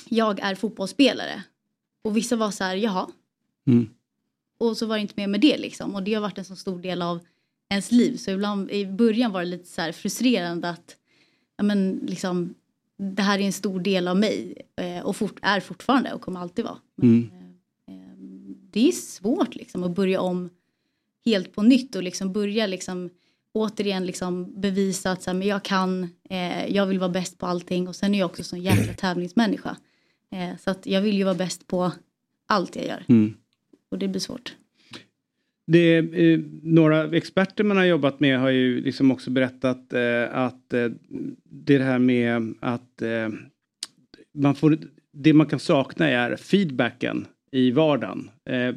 jag är fotbollsspelare. Och vissa var så här, jaha. Mm. Och så var det inte mer med det liksom. Och det har varit en så stor del av ens liv. Så ibland i början var det lite så frustrerande att ja men liksom det här är en stor del av mig eh, och fort, är fortfarande och kommer alltid vara. Men, mm. eh, det är svårt liksom att börja om helt på nytt och liksom börja liksom återigen liksom bevisa att så här, men jag kan, eh, jag vill vara bäst på allting och sen är jag också en jäkla tävlingsmänniska. Eh, så att jag vill ju vara bäst på allt jag gör. Mm. Och det blir svårt. Det, eh, några experter man har jobbat med har ju liksom också berättat eh, att eh, det är det här med att eh, man får, det man kan sakna är feedbacken i vardagen. Eh,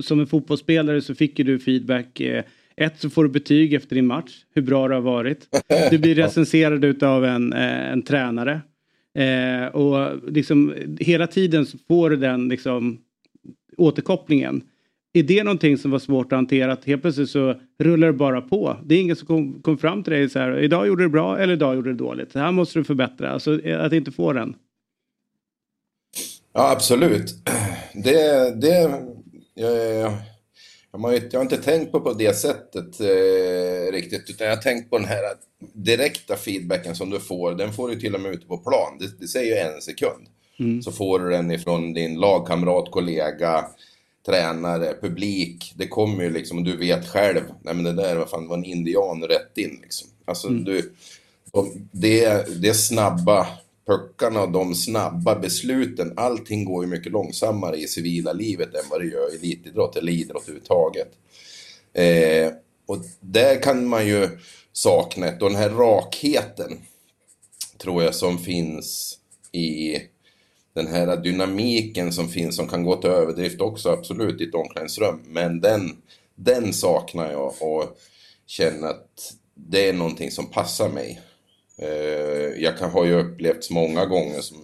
som en fotbollsspelare så fick ju du feedback. Eh, ett så får du betyg efter din match, hur bra det har varit. Du blir recenserad utav en, en tränare. och liksom hela tiden så får du den liksom återkopplingen. Är det någonting som var svårt att hantera? Att helt plötsligt så rullar det bara på. Det är ingen som kom, kom fram till dig så här. Idag gjorde du bra eller idag gjorde du dåligt. Det här måste du förbättra. Alltså eh, att inte få den. Ja, absolut. Det, det, jag, jag, har, jag har inte tänkt på på det sättet eh, riktigt, utan jag har tänkt på den här direkta feedbacken som du får. Den får du till och med ute på plan. Det, det säger ju en sekund. Mm. Så får du den ifrån din lagkamrat, kollega, tränare, publik. Det kommer ju liksom, du vet själv, nej men det där vad fan, var en indian rätt in liksom. Alltså mm. du, det, det snabba puckarna och de snabba besluten. Allting går ju mycket långsammare i civila livet än vad det gör i elitidrott eller idrott överhuvudtaget. Eh, och där kan man ju sakna och den här rakheten tror jag som finns i den här dynamiken som finns som kan gå till överdrift också absolut i ett omklädningsrum. Men den, den saknar jag och känner att det är någonting som passar mig. Eh, jag kan, har ju upplevt många gånger som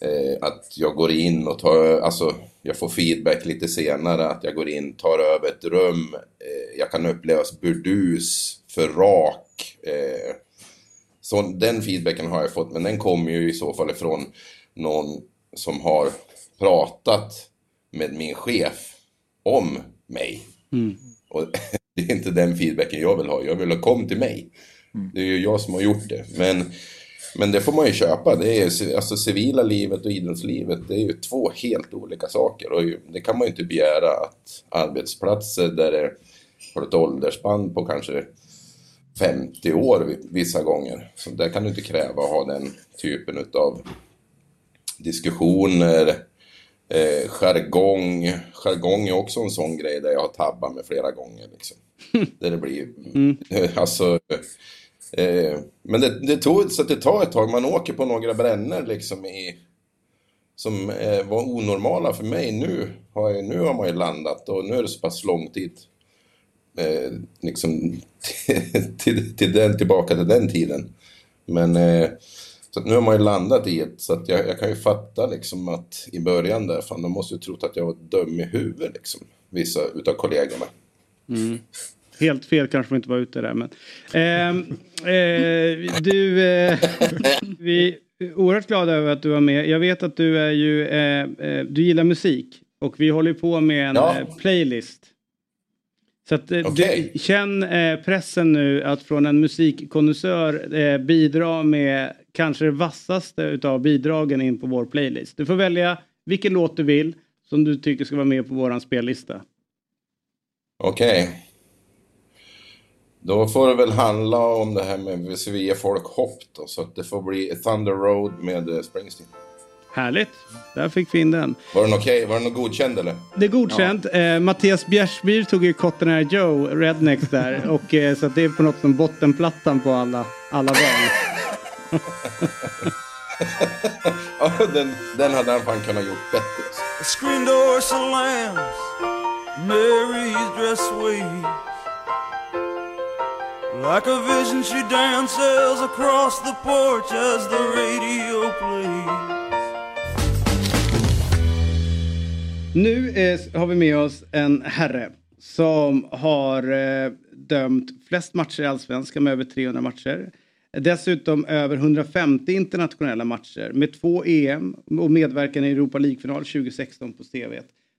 eh, att jag går in och tar, alltså jag får feedback lite senare att jag går in, tar över ett rum. Eh, jag kan upplevas burdus, för rak. Så den feedbacken har jag fått, men den kommer ju i så fall ifrån någon som har pratat med min chef om mig. Mm. Och det är inte den feedbacken jag vill ha. Jag vill ha kom till mig. Mm. Det är ju jag som har gjort det. Men, men det får man ju köpa. Det är, alltså civila livet och idrottslivet, det är ju två helt olika saker. Och det kan man ju inte begära att arbetsplatser där det har ett åldersspann på kanske 50 år vissa gånger. Så där kan du inte kräva att ha den typen av diskussioner, eh, jargong. Jargong är också en sån grej där jag har tabbat mig flera gånger. Liksom. där det blir, mm. alltså, Eh, men det, det tog så att det tar ett tag. Man åker på några brännor liksom i, som eh, var onormala för mig. Nu har, jag, nu har man ju landat och nu är det så pass lång tid. Eh, liksom till, till, den, tillbaka till den tiden. Men eh, så nu har man ju landat i ett, så att jag, jag, kan ju fatta liksom att i början där, fan de måste ju trott att jag var dum i huvudet liksom. Vissa utav kollegorna. Mm. Helt fel kanske man inte var ute där men. Eh, eh, du, eh, vi är oerhört glada över att du var med. Jag vet att du är ju, eh, eh, du gillar musik och vi håller på med en ja. Eh, playlist. Så att okay. du, känn pressen nu att från en musikkonnässör bidra med kanske det vassaste utav bidragen in på vår playlist. Du får välja vilken låt du vill som du tycker ska vara med på våran spellista. Okej. Okay. Då får det väl handla om det här med ger folk hopp då, så att det får bli Thunder Road med eh, Springsteen. Härligt, där fick vi in den. Var den okej? Okay? Var den något godkänd eller? Det är godkänt. Ja. Eh, Mattias Bjärsbyr tog ju Cotton Eye Joe, Rednecks där. och, eh, så det är på något som bottenplattan på alla, alla val. Ja, den, den hade han fan kunnat gjort bättre. Screen door slams, Mary's dress waves Like a vision she dances across the porch as the radio plays Nu är, har vi med oss en herre som har eh, dömt flest matcher i Allsvenskan med över 300 matcher. Dessutom över 150 internationella matcher med två EM och medverkan i Europa League-final 2016 på CV.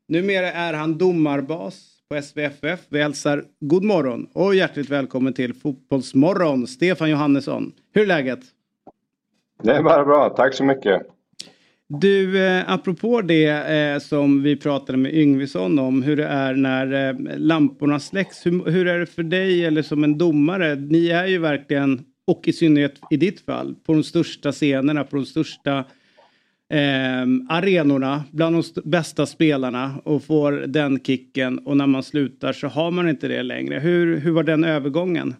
Numera är han domarbas på SVFF. Vi hälsar god morgon och hjärtligt välkommen till Fotbollsmorgon, Stefan Johannesson. Hur är läget? Det är bara bra, tack så mycket. Du, eh, apropå det eh, som vi pratade med Yngvesson om, hur det är när eh, lamporna släcks. Hur, hur, är det för dig eller som en domare? Ni är ju verkligen, och i synnerhet i ditt fall, på de största scenerna, på de största eh, arenorna, bland de bästa spelarna och får den kicken och när man slutar så har man inte det längre. Hur, hur var den övergången?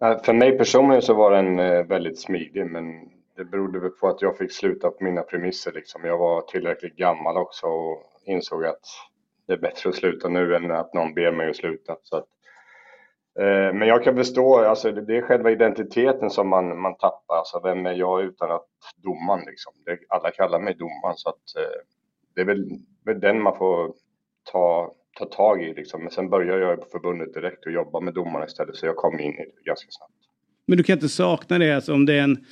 Äh, för mig personligen så var den eh, väldigt smidig men det berodde väl på att jag fick sluta på mina premisser liksom. Jag var tillräckligt gammal också och insåg att det är bättre att sluta nu än att någon ber mig att sluta. Så att, Eh, men jag kan förstå, alltså det är själva identiteten som man, man tappar. Alltså vem är jag utan att domaren liksom? Det, alla kallar mig domaren så att eh, det är väl, väl den man får ta, ta tag i liksom. Men sen började jag på förbundet direkt och jobba med domarna istället så jag kom in i det ganska snabbt. Men du kan inte sakna det, alltså om det är en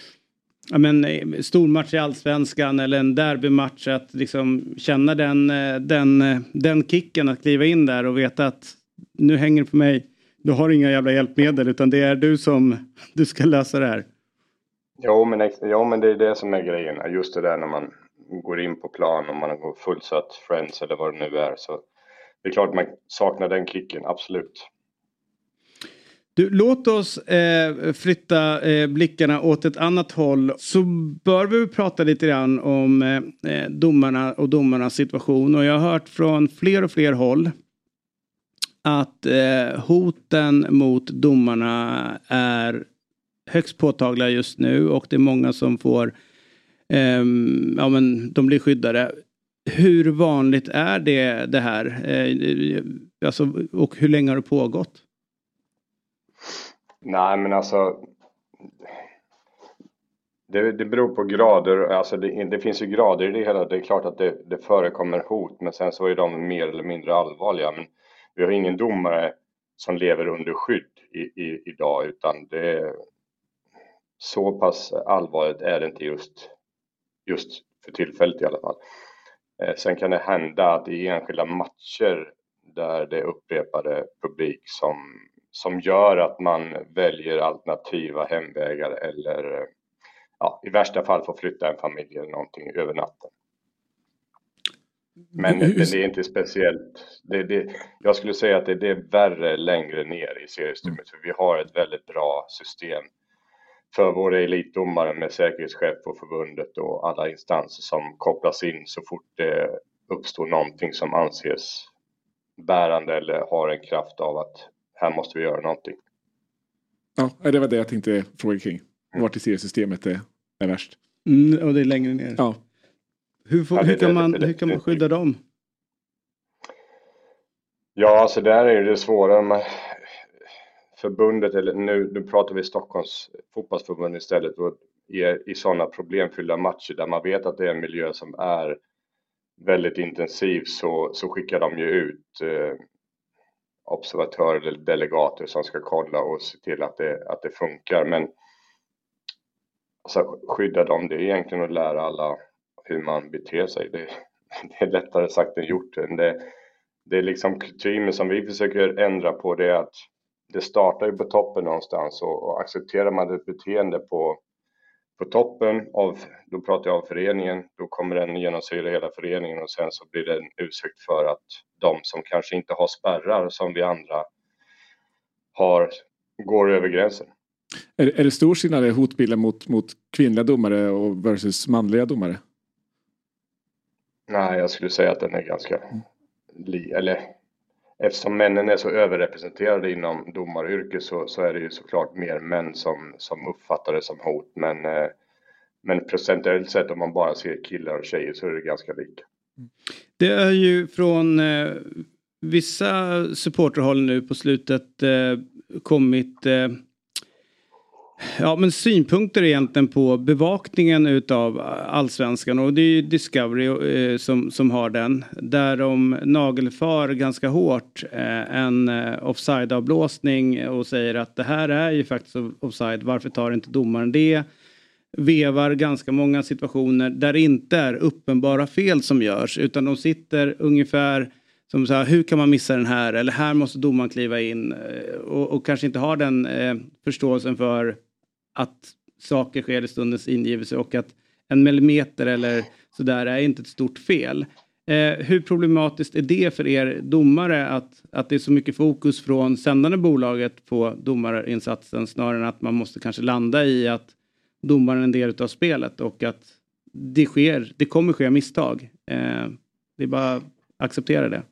ja, men, eh, stormatch i allsvenskan eller en derbymatch. Att liksom känna den, eh, den, den kicken att kliva in där och veta att nu hänger det på mig. Du har inga jävla hjälpmedel utan det är du som du ska lösa det här. Jo men, jo, men det är det som är grejen. Just det där när man går in på plan och man har fullsatt Friends eller vad det nu är. Så det är klart man saknar den kicken, absolut. Du, låt oss eh, flytta eh, blickarna åt ett annat håll. Så bör vi prata lite grann om eh, eh, domarna och domarnas situation. Och jag har hört från fler och fler håll att eh, hoten mot domarna är högst påtagliga just nu och det är många som får eh, ja men de blir skyddade. Hur vanligt är det, det här? Eh, alltså, och hur länge har det pågått? Nej, men alltså. Det, det beror på grader, alltså det, det, finns ju grader i det hela. Det är klart att det, det förekommer hot, men sen så är de mer eller mindre allvarliga. Men vi har ingen domare som lever under skydd i, i, idag, utan det är så pass allvarligt är det inte just, just för tillfället i alla fall. Eh, sen kan det hända att i enskilda matcher där det är upprepade publik som som gör att man väljer alternativa hemvägar eller ja, i värsta fall får flytta en familj eller någonting över natten. Men, men det är inte speciellt. Det, det, jag skulle säga att det, det, är värre längre ner i seriesystemet. För vi har ett väldigt bra system för våra elitdomare med säkerhetschef på förbundet och alla instanser som kopplas in så fort det uppstår någonting som anses bärande eller har en kraft av att här måste vi göra någonting. Ja, det var det jag tänkte fråga kring. Vart i seriesystemet är, är värst. Mm, och det är längre ner. Ja. Hur, får, hur, kan, man, hur kan man skydda dem? Ja, alltså där är det svårare. förbundet, eller nu, nu pratar vi Stockholms fotbollsförbund istället, och i, i sådana problemfyllda matcher där man vet att det är en miljö som är väldigt intensiv så, så skickar de ju ut eh, observatörer eller delegater som ska kolla och se till att det, att det funkar. Men alltså, skydda dem, det är egentligen att lära alla hur man beter sig. Det, det är lättare sagt än gjort. Det, det är liksom kutymer som vi försöker ändra på det är att det startar ju på toppen någonstans och, och accepterar man ett beteende på, på toppen av, då pratar jag om föreningen, då kommer den genomsyra hela föreningen och sen så blir det en ursäkt för att de som kanske inte har spärrar som vi andra har, går över gränsen. Är, är det stor skillnad i hotbilden mot, mot kvinnliga domare och versus manliga domare? Nej, jag skulle säga att den är ganska li, eller eftersom männen är så överrepresenterade inom domaryrket så, så är det ju såklart mer män som, som uppfattar det som hot. Men, eh, men procentuellt sett om man bara ser killar och tjejer så är det ganska lika. Det är ju från eh, vissa supporterhåll nu på slutet eh, kommit eh, Ja men synpunkter egentligen på bevakningen utav allsvenskan och det är ju Discovery eh, som, som har den. Där de nagelfar ganska hårt eh, en eh, offside-avblåsning och säger att det här är ju faktiskt offside, varför tar inte domaren det? Vevar ganska många situationer där det inte är uppenbara fel som görs utan de sitter ungefär som så här, hur kan man missa den här? Eller här måste domaren kliva in. Eh, och, och kanske inte har den eh, förståelsen för att saker sker i stundens ingivelse och att en millimeter eller sådär är inte ett stort fel. Eh, hur problematiskt är det för er domare att, att det är så mycket fokus från sändande bolaget på domarinsatsen snarare än att man måste kanske landa i att domaren är en del av spelet och att det sker, det kommer ske misstag. Eh, det är bara att acceptera det.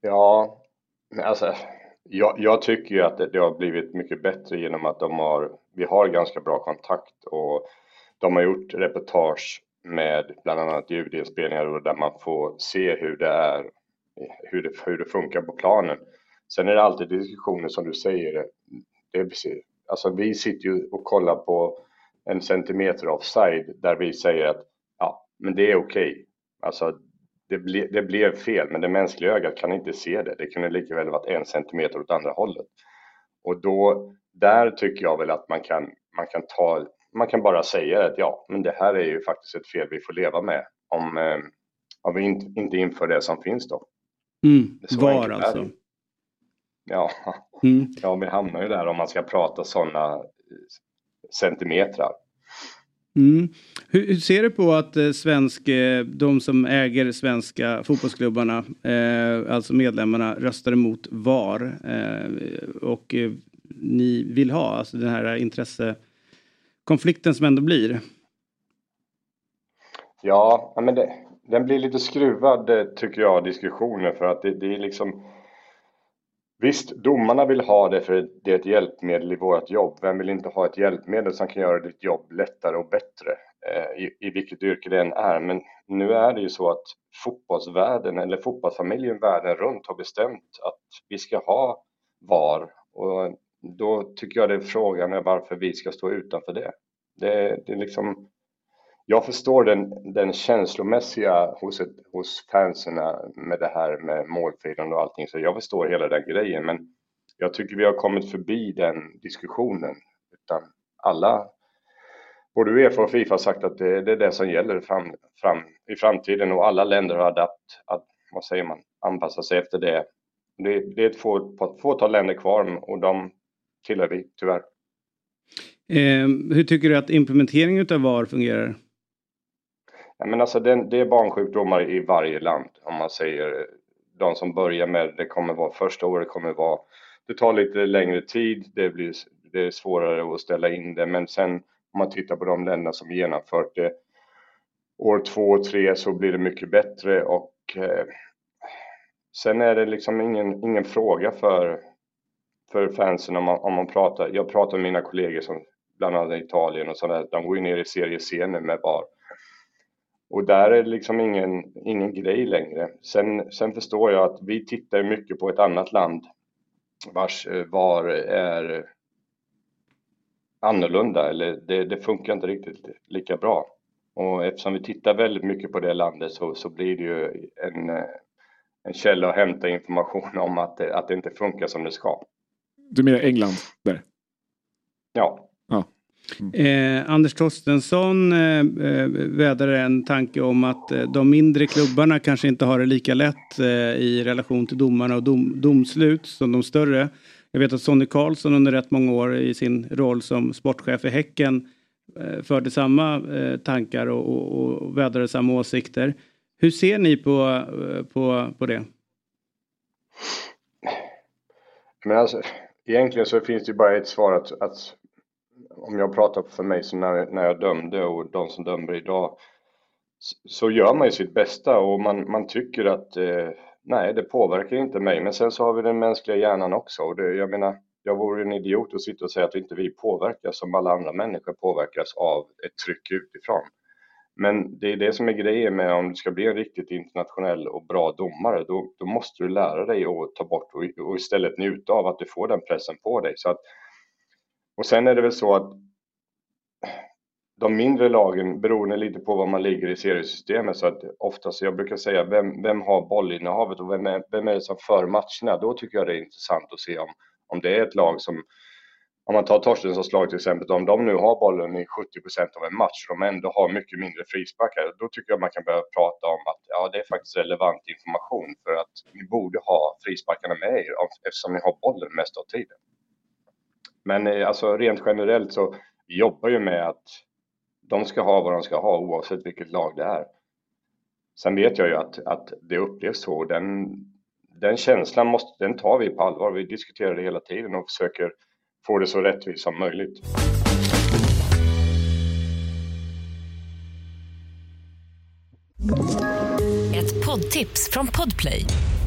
Ja, alltså jag, jag tycker ju att det, det, har blivit mycket bättre genom att de har, vi har ganska bra kontakt och de har gjort reportage med bland annat ljudinspelningar där man får se hur det är, hur det, hur det funkar på planen. Sen är det alltid diskussioner som du säger, det är, alltså vi sitter ju och kollar på en centimeter offside där vi säger att ja, men det är okej. Okay. Alltså det, ble, det blev fel, men det mänskliga ögat kan inte se det. Det kunde lika väl varit en centimeter åt andra hållet. Och då, där tycker jag väl att man kan, man kan ta, man kan bara säga att ja, men det här är ju faktiskt ett fel vi får leva med om, eh, om vi inte, inte inför det som finns då. Mm, var alltså? Ja, mm. ja, vi hamnar ju där om man ska prata sådana centimetrar. Mm. Hur, hur, ser du på att eh, svensk, eh, de som äger svenska fotbollsklubbarna, eh, alltså medlemmarna, röstar emot VAR eh, och eh, ni vill ha, alltså den här intressekonflikten som ändå blir? Ja, men det, den blir lite skruvad eh, tycker jag, diskussionen för att det, det är liksom Visst, domarna vill ha det för det är ett hjälpmedel i vårt jobb. Vem vill inte ha ett hjälpmedel som kan göra ditt jobb lättare och bättre eh, i, i vilket yrke det än är? Men nu är det ju så att fotbollsvärlden eller fotbollsfamiljen världen runt har bestämt att vi ska ha VAR och då tycker jag det är frågan är varför vi ska stå utanför det. Det, det är liksom jag förstår den, den känslomässiga hos, ett, hos fansen äh, med det här med målfirande och allting, så jag förstår hela den grejen. Men jag tycker vi har kommit förbi den diskussionen. Utan alla, både Uefa och Fifa har sagt att det, det är det som gäller fram, fram, i framtiden och alla länder har adapt, att, vad säger man, anpassat sig efter det. Det, det är ett få, fåtal länder kvar och de tillhör vi tyvärr. Eh, hur tycker du att implementeringen av VAR fungerar? Ja, men alltså det, det är barnsjukdomar i varje land om man säger. De som börjar med det kommer vara första året kommer vara det tar lite längre tid, det blir det är svårare att ställa in det. Men sen om man tittar på de länder som genomfört det år två och tre så blir det mycket bättre. Och eh, sen är det liksom ingen, ingen fråga för, för fansen om man, om man pratar. Jag pratar med mina kollegor som bland annat i Italien och sådär, de går ju ner i serie C nu med bara och där är det liksom ingen, ingen grej längre. Sen, sen förstår jag att vi tittar mycket på ett annat land vars eh, VAR är annorlunda eller det, det, funkar inte riktigt lika bra. Och eftersom vi tittar väldigt mycket på det landet så, så blir det ju en, eh, en källa att hämta information om att det, att det inte funkar som det ska. Du menar England där? Ja. Eh, Anders Torstensson eh, eh vädrade en tanke om att eh, de mindre klubbarna kanske inte har det lika lätt eh, i relation till domarna och dom, domslut som de större. Jag vet att Sonny Karlsson under rätt många år i sin roll som sportchef i Häcken eh, förde samma eh, tankar och, och, och vädrade samma åsikter. Hur ser ni på, eh, på, på det? Men alltså, egentligen så finns det ju bara ett svar att, att om jag pratar för mig så när, när jag dömde och de som dömer idag så gör man ju sitt bästa och man, man tycker att eh, nej, det påverkar inte mig. Men sen så har vi den mänskliga hjärnan också och det, jag menar, jag vore en idiot att sitta och säga att inte vi påverkas som alla andra människor påverkas av ett tryck utifrån. Men det är det som är grejen med om du ska bli en riktigt internationell och bra domare, då, då måste du lära dig att ta bort och, och istället njuta av att du får den pressen på dig. Så att, och sen är det väl så att de mindre lagen, beroende lite på var man ligger i seriesystemet, så att oftast, jag brukar säga, vem, vem har bollinnehavet och vem är, vem är det som för matcherna? Då tycker jag det är intressant att se om, om det är ett lag som om man tar Torstenssons lag till exempel, om de nu har bollen i 70% av en match och de ändå har mycket mindre frisparkar, då tycker jag man kan börja prata om att ja, det är faktiskt relevant information för att ni borde ha frisparkarna med er eftersom ni har bollen mest av tiden. Men eh, alltså rent generellt så vi jobbar ju med att de ska ha vad de ska ha oavsett vilket lag det är. Sen vet jag ju att, att det upplevs så. Den, den känslan måste, den tar vi på allvar. Vi diskuterar det hela tiden och försöker få det så rättvist som möjligt. Ett poddtips från Podplay.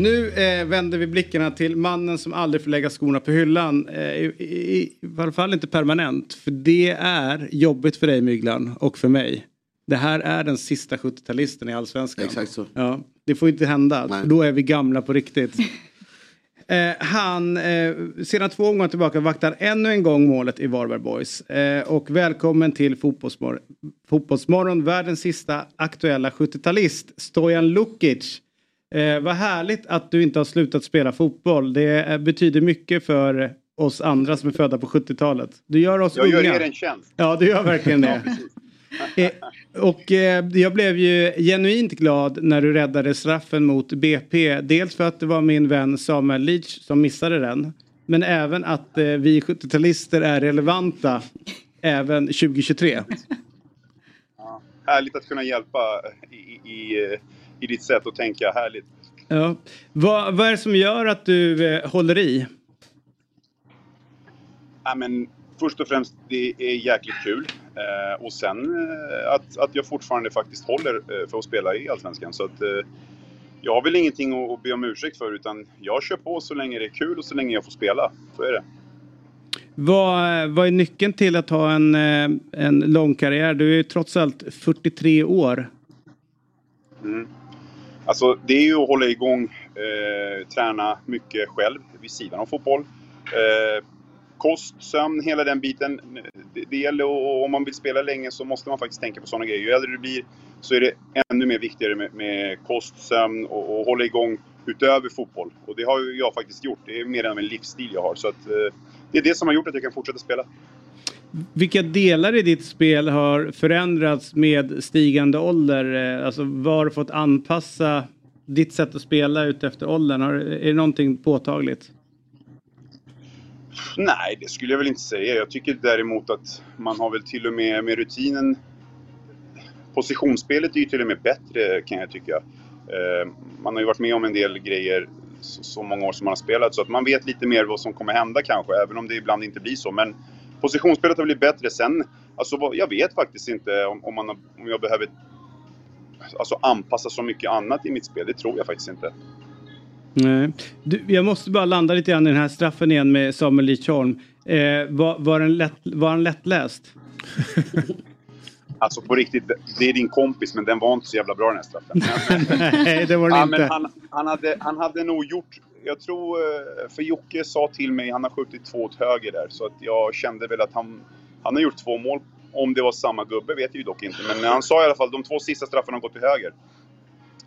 Nu eh, vänder vi blickarna till mannen som aldrig får lägga skorna på hyllan. Eh, i, i, I alla fall inte permanent. För det är jobbigt för dig Myglan och för mig. Det här är den sista 70-talisten i Allsvenskan. Exakt så. Ja, det får inte hända. Då är vi gamla på riktigt. Eh, han, eh, sedan två gånger tillbaka, vaktar ännu en gång målet i Varberg Boys. Eh, och välkommen till Fotbollsmor Fotbollsmorgon, världens sista aktuella 70-talist, Stojan Lukic. Eh, vad härligt att du inte har slutat spela fotboll. Det eh, betyder mycket för oss andra som är födda på 70-talet. Du gör oss jag unga. Jag gör er en tjänst. Ja, du gör verkligen det. eh, och eh, jag blev ju genuint glad när du räddade straffen mot BP. Dels för att det var min vän Samuel Leach som missade den. Men även att eh, vi 70-talister är relevanta även 2023. Ja, härligt att kunna hjälpa i, i eh, i ditt sätt att tänka. Härligt. Ja. Vad, vad är det som gör att du eh, håller i? Ja, men, först och främst, det är jäkligt kul. Eh, och sen eh, att, att jag fortfarande faktiskt håller eh, för att spela i Allsvenskan. Så att, eh, jag har väl ingenting att, att be om ursäkt för utan jag kör på så länge det är kul och så länge jag får spela. Så är det. Vad, vad är nyckeln till att ha en, eh, en lång karriär? Du är ju trots allt 43 år. Mm. Alltså det är ju att hålla igång, eh, träna mycket själv vid sidan av fotboll. Eh, kost, sömn, hela den biten. Det, det gäller och om man vill spela länge så måste man faktiskt tänka på sådana grejer. Ju äldre du blir så är det ännu mer viktigare med, med kost, sömn och, och hålla igång utöver fotboll. Och det har ju jag faktiskt gjort. Det är mer än en livsstil jag har. Så att, eh, det är det som har gjort att jag kan fortsätta spela. Vilka delar i ditt spel har förändrats med stigande ålder? Eh, alltså vad har du fått anpassa ditt sätt att spela ut efter åldern? Har, är det någonting påtagligt? Nej, det skulle jag väl inte säga. Jag tycker däremot att man har väl till och med med rutinen... Positionsspelet är ju till och med bättre kan jag tycka. Eh, man har ju varit med om en del grejer så många år som man har spelat så att man vet lite mer vad som kommer hända kanske, även om det ibland inte blir så. Men positionsspelet har blivit bättre. Sen, alltså, jag vet faktiskt inte om, om, man, om jag behöver alltså, anpassa så mycket annat i mitt spel. Det tror jag faktiskt inte. Nej. Du, jag måste bara landa lite grann i den här straffen igen med Samuel Lidsholm. Eh, var, var, den lätt, var lättläst? Alltså på riktigt, det är din kompis men den var inte så jävla bra den här straffen. Nej, det var den ja, inte. Men han, han, hade, han hade nog gjort, jag tror, eh, för Jocke sa till mig, han har skjutit två åt höger där. Så att jag kände väl att han, han har gjort två mål. Om det var samma gubbe vet jag ju dock inte. Men han sa i alla fall, de två sista straffarna har gått till höger.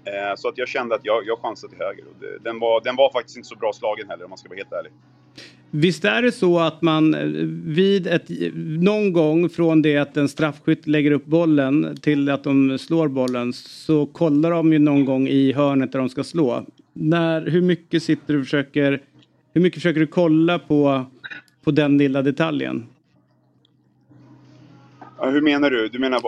Eh, så att jag kände att jag, jag chansade till höger. Och det, den, var, den var faktiskt inte så bra slagen heller om man ska vara helt ärlig. Visst är det så att man eh, vid ett, någon gång från det att en straffskytt lägger upp bollen till att de slår bollen så kollar de ju någon gång i hörnet där de ska slå. När, hur mycket sitter du och försöker, hur mycket försöker du kolla på, på den lilla detaljen? Hur menar du? Du menar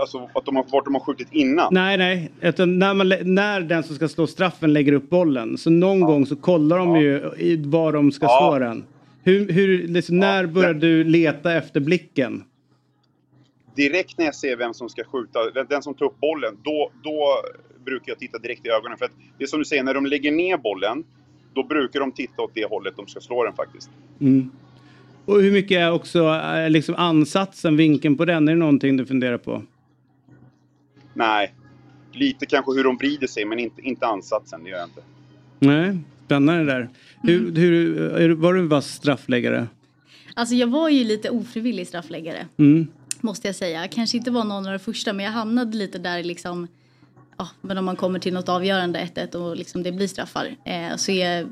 alltså, att de har, vart de har skjutit innan? Nej, nej. Utan när, man, när den som ska slå straffen lägger upp bollen. Så någon ja. gång så kollar de ja. ju var de ska ja. slå den. Hur, hur, liksom, när börjar du leta efter blicken? Direkt när jag ser vem som ska skjuta, den som tar upp bollen, då, då brukar jag titta direkt i ögonen. För att det är som du säger, när de lägger ner bollen, då brukar de titta åt det hållet de ska slå den faktiskt. Mm. Och hur mycket är också eh, liksom ansatsen, vinkeln på den? Är det någonting du funderar på? Nej. Lite kanske hur de vrider sig, men inte, inte ansatsen. Det gör jag inte. Nej, spännande där. Hur, mm. hur, var du en vass straffläggare? Alltså jag var ju lite ofrivillig straffläggare. Mm. Måste jag säga. Kanske inte var någon av de första, men jag hamnade lite där liksom. Ja, men om man kommer till något avgörande 1-1 och liksom det blir straffar. Eh, så är,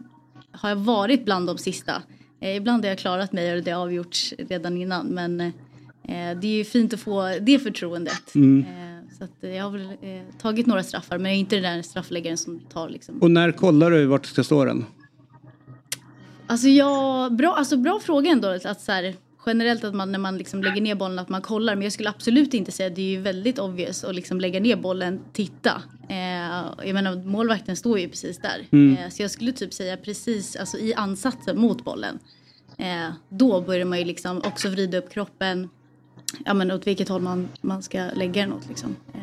har jag varit bland de sista. Eh, ibland har jag klarat mig och det har avgjorts redan innan. Men eh, det är ju fint att få det förtroendet. Mm. Eh, så att jag har väl eh, tagit några straffar men jag är inte den där straffläggaren som tar liksom. Och när kollar du vart du ska stå den? Alltså, jag, bra, alltså bra fråga ändå. Att så här, generellt att man när man liksom lägger ner bollen att man kollar. Men jag skulle absolut inte säga att det är ju väldigt obvious att liksom lägga ner bollen, titta. Eh, jag menar målvakten står ju precis där. Mm. Eh, så jag skulle typ säga precis alltså, i ansatsen mot bollen. Eh, då börjar man ju liksom också vrida upp kroppen. Ja men åt vilket håll man, man ska lägga den åt liksom. Eh,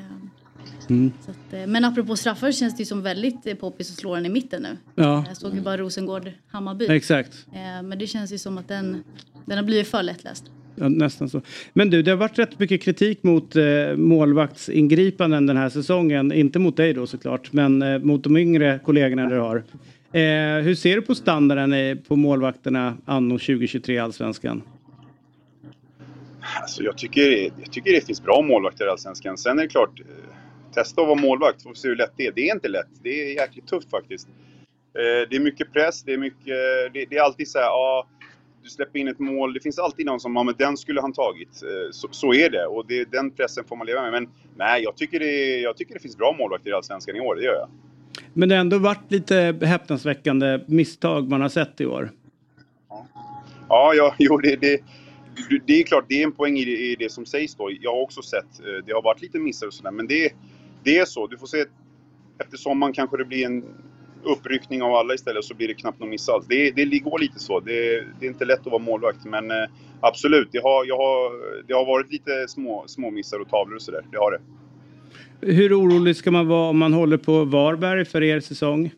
Mm. Att, eh, men apropå straffar känns det ju som väldigt eh, poppis att slå den i mitten nu. Ja. Jag såg ju bara Rosengård-Hammarby. Exakt. Eh, men det känns ju som att den, den har blivit för lättläst. Ja, nästan så. Men du, det har varit rätt mycket kritik mot eh, målvaktsingripanden den här säsongen. Inte mot dig då såklart, men eh, mot de yngre kollegorna du har. Eh, hur ser du på standarden på målvakterna anno 2023 i Allsvenskan? Alltså jag, tycker, jag tycker det finns bra målvakter i Allsvenskan. Sen är det klart, testa att vara målvakt, får se hur lätt det är. Det är inte lätt. Det är jäkligt tufft faktiskt. Eh, det är mycket press, det är mycket... Det, är alltid så här, ja, du släpper in ett mål. Det finns alltid någon som, ja men den skulle han tagit. Eh, så, så är det och det, den pressen får man leva med. Men nej, jag tycker, det, jag tycker det finns bra målvakter i Allsvenskan i år, det gör jag. Men det har ändå varit lite häpnadsväckande misstag man har sett i år. Ja, ja jo, det, det, det är klart, det är en poäng i det, i det som sägs då. Jag har också sett, eh, det har varit lite missar och sådär, men det, det är så. Du får se, efter sommaren kanske det blir en uppryckning av alla istället så blir det knappt någon miss alls. Det, det går lite så. Det, det, är inte lätt att vara målvakt men eh, absolut, det har, jag har, det har varit lite små, små missar och tavlor och sådär. Det har det. Hur orolig ska man vara om man håller på Varberg för er säsong?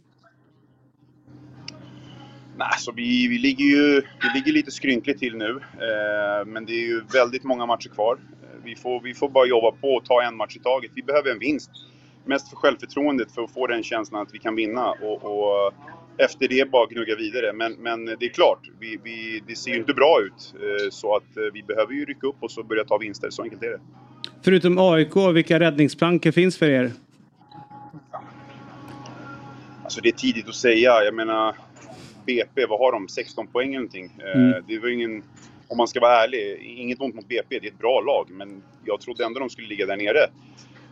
Nej, så vi, vi, ligger ju vi ligger lite skrynkligt till nu. Eh, men det är ju väldigt många matcher kvar vi får, vi får bara jobba på och ta en match i taget. Vi behöver en vinst. Mest för självförtroendet, för att få den känslan att vi kan vinna. Och, och efter det bara gnugga vidare. Men, men det är klart, vi, vi, det ser ju inte bra ut. Eh, så att eh, vi behöver ju rycka upp oss och börja ta vinster. Så enkelt är det. Förutom AIK, vilka räddningsplankor finns för er? Alltså det är tidigt att säga. Jag menar, BP, vad har de? 16 poäng eller någonting. Eh, mm. Det var ingen om man ska vara ärlig, inget ont mot BP, det är ett bra lag, men jag trodde ändå de skulle ligga där nere.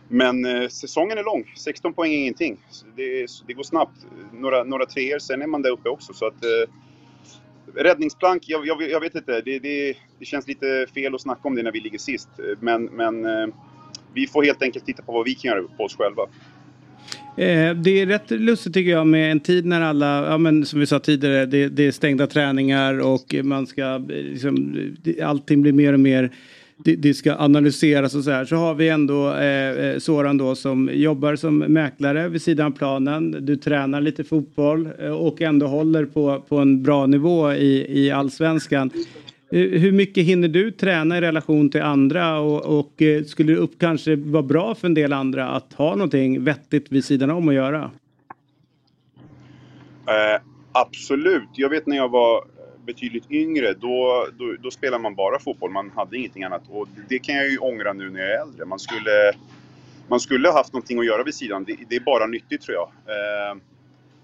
Men eh, säsongen är lång, 16 poäng är ingenting. Det, det, går snabbt. Några, några treor, sen är man där uppe också. Så att, eh, räddningsplank, jag, jag, jag, vet inte. Det, det, det, känns lite fel att snacka om det när vi ligger sist. Men, men eh, vi får helt enkelt titta på vad vi kan göra på oss själva. Eh, det är rätt lustigt tycker jag med en tid när alla, ja men som vi sa tidigare, det, det är stängda träningar och man ska, eh, liksom, allting blir mer och mer det, det, ska analyseras och så här. Så har vi ändå eh, eh, Soran då som jobbar som mäklare vid sidan av planen. Du tränar lite fotboll eh, och ändå håller på, på en bra nivå i, i allsvenskan. Hur mycket hinner du träna i relation till andra och, och eh, skulle det upp kanske vara bra för en del andra att ha någonting vettigt vid sidan om att göra? Eh, absolut. Jag vet när jag var betydligt yngre, då, då, då spelade man bara fotboll. Man hade ingenting annat. Och det kan jag ju ångra nu när jag är äldre. Man skulle, man skulle ha haft någonting att göra vid sidan. Det, det är bara nyttigt tror jag. Eh,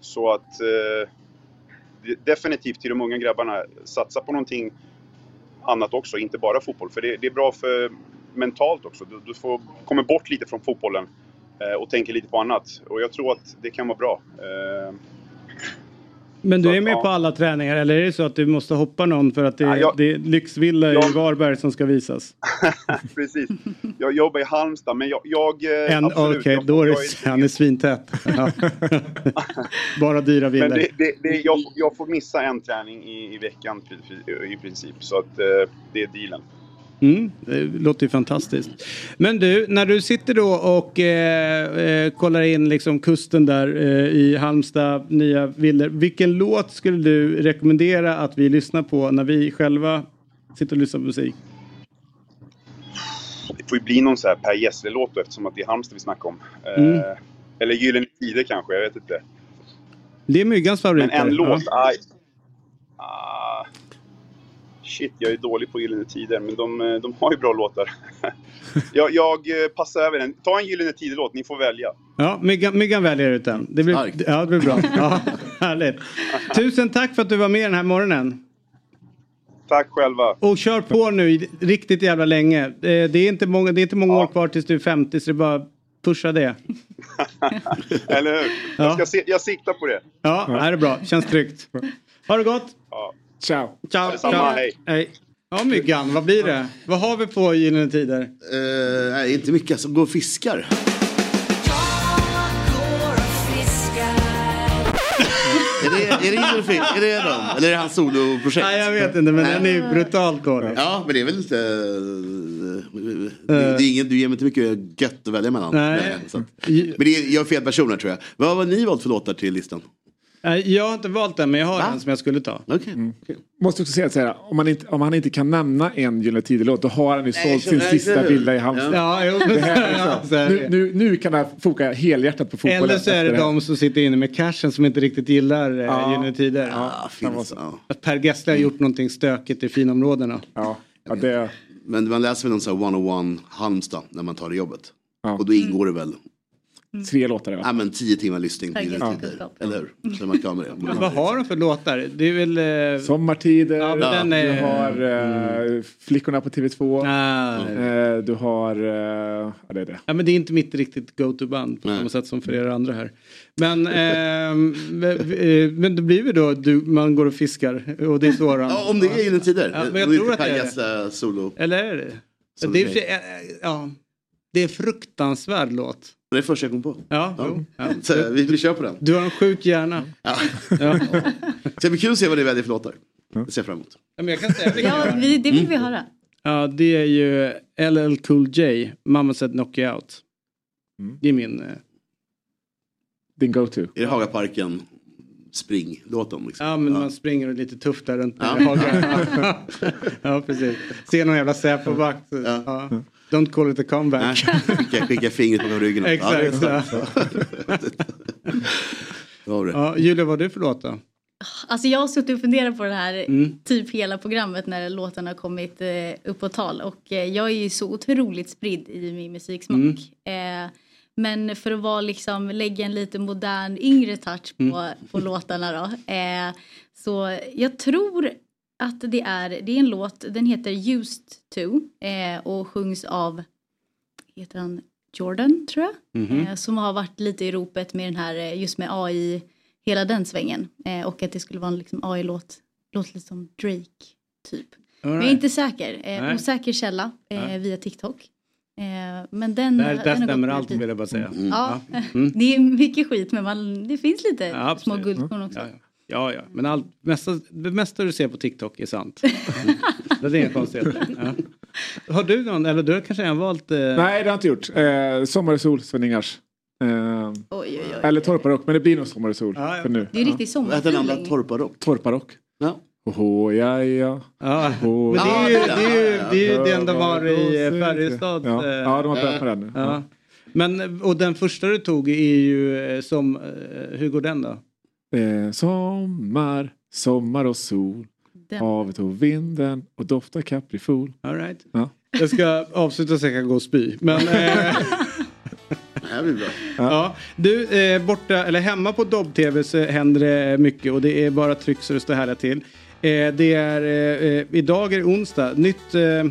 så att eh, definitivt till de unga grabbarna, satsa på någonting annat också, inte bara fotboll. För det, det är bra för mentalt också. Du, du får, kommer bort lite från fotbollen eh, och tänker lite på annat. Och jag tror att det kan vara bra. Eh, men du är med på alla träningar eller är det så att du måste hoppa någon för att det, Ja, jag- det är lyxvilla i jag- Varberg som ska visas? Precis. Jag jobbar i Halmstad, men jag... jag eh, Okej, jag, då är jag det, han är svintät. Bara dyra villor. Men det, det, det, jag, jag får missa en träning i, i veckan i, i princip. Så att eh, det är dealen. Mm, det låter ju fantastiskt. Men du, när du sitter då och eh, eh, kollar in liksom kusten där eh, i Halmstad, nya villor. Vilken låt skulle du rekommendera att vi lyssnar på när vi själva sitter och lyssnar på musik? Det får ju bli någon så här Per Gessle-låt eftersom att det är Halmstad vi snackar om. Eh, Mm. Eller Gyllene Tider kanske, jag vet inte. Det är Myggans favorit. Men en låt, Ja. aj. Shit, jag är dålig på Gyllene Tider, men de, eh, de har ju bra låtar. jag, jag eh, passar över den. Ta en Gyllene Tider-låt, ni får välja. Ja, Myggan, Myggan väljer ut den. Det blir, ja, det blir bra. Ja, härligt. Tusen tack för att du var med den här morgonen. Tack själva. Och kör på nu riktigt jävla länge. Eh, Det är inte många, det är inte många år kvar tills du är 50 så det är bara pusha det. Eller hur? Ja. Jag, ska jag siktar på det. Ja, det här är bra. Känns tryggt. Ha det gott. Ja. Ciao. Ciao. Detsamma, ciao. hej. hej. Ja, Myggan, vad blir det? Vad har vi på Gyllene Tider? Eh, nej, inte mycket. Alltså, gå och fiskar. Är det, är det, är det de? Eller är det hans soloprojekt? Nej, jag vet inte, men den är ju brutalt korrig. Ja, men det är väl inte... eh, Det, är ingen, du ger mig inte mycket gött att välja mellan. Nej. Så att, men det är, jag är fel personer tror jag. Vad har ni valt för låtar till listan? Jag har inte valt den, men jag har Va? en som jag skulle ta. Okej. Måste också säga här, om, man inte, om han inte kan nämna en Gyllene Tider-låt då har han ju sålt så- sin nej, sista villa i Halmstad. Ja, Det ja, är Nu, det. nu, nu kan han foka helhjärtat på fotbollen. Eller så är det här. de som sitter inne med cashen som inte riktigt gillar ja. Ja. Gyllene Tider. Finns, ja. Att Per Gessle har gjort någonting stökigt i finområdena. Ja, ja det... Men man läser väl någon sån här 101 Halmstad när man tar det jobbet. Ja. Och då ingår det väl Tre låtar va? ja, men tio timmar lyssning på Tider. tack. Eller hur? Så är man klar med det. Men vad har de för låtar? Det är väl... Eh... Sommartider, Ja, den du är- har eh, Flickorna på TV2. Ah, Eh, du har... Eh, ja, det är det. Ja, men det är inte mitt riktigt go-to-band på Nej. samma sätt som för er andra här. Men, ehm, men, eh, men det blir ju då du, man går och fiskar och det är Soran. Ja, om det är Gyllene Tider. Ja, men jag tror att det är Gessle solo. Eller är det? Som det är, det för- eh, ja, det är fruktansvärd låt. Det är det första jag kom på. Ja, Ja. ja. Så, vi, vi kör på den. Du har en sjuk hjärna. Ja. Ja. Så det blir kul att se vad ni väljer för låtar. Det ser jag fram emot. Ja, men jag kan säga Ja, det är. vi, det vill vi höra. Ja, det är ju LL Cool J, Mamma said knock you out. Det är min... eh, Din go-to. Är det Hagaparken spring-låten? Liksom? Ja, men man springer lite tufft där runt Ja. Haga. ja, precis. Ser någon jävla Säpo-vakt. Ja. Don't call it a Nej, comeback. skicka, skicka fingret bakom ryggen. Exakt. Ja, Julia, vad har du för låt då? Alltså jag har suttit och funderat på det här Mm. typ hela programmet när låten har kommit eh, upp på tal. Och eh, jag är ju så otroligt spridd i min musiksmak. Mm. Eh, men för att vara liksom, lägga en lite modern yngre touch på, Mm. på låtarna då. Så jag tror att det är, det är en låt, den heter Used to eh, och sjungs av, heter han Jordan tror jag? Mhm. Eh, som har varit lite i ropet med den här, eh, just med AI, hela den svängen. Eh, och att det skulle vara en liksom, AI-låt, låter lite som Drake typ. All Men jag är right. inte säker, eh, osäker källa eh, via TikTok. Eh, men den, Där, den där har gått stämmer allt vill jag bara säga. Ja, Mm. det är mycket skit men man, det finns lite Ja, små guldkorn också. Ja, ja. Ja, ja. men allt, mesta, det mesta du ser på TikTok är sant. Det är inga konstigheter. Ja. Har du någon, eller du har kanske redan valt... Eh... Nej, det har jag inte gjort. Eh, sommar och sol, Sven-Ingars. Eh, Oj, oj, oj. eller Torparock, men det blir nog sommar och sol Ja, ja. för nu. Det är riktigt Vad heter den andra? Torparock? Torparock. Ja. Åh, ja, ja. Ja, Åh, men det är ju det, är ju, det, är ju den de har i. Färjestad. Ja, eh, ja, de har börjat med den nu. Ja. Men, och den första du tog är ju eh, som, eh, hur går den då? Eh, sommar, sommar och sol. Den. Havet och vinden och doftar kaprifol. All right. Ja. Jag ska avsluta så jag kan gå och spy. Men, eh, Det här blir bra. ja. Du, eh, borta, eller hemma på Dobb-TV så händer det mycket och det är bara tryck så det står härliga till. Eh, det är, eh, eh, idag är det onsdag, nytt eh,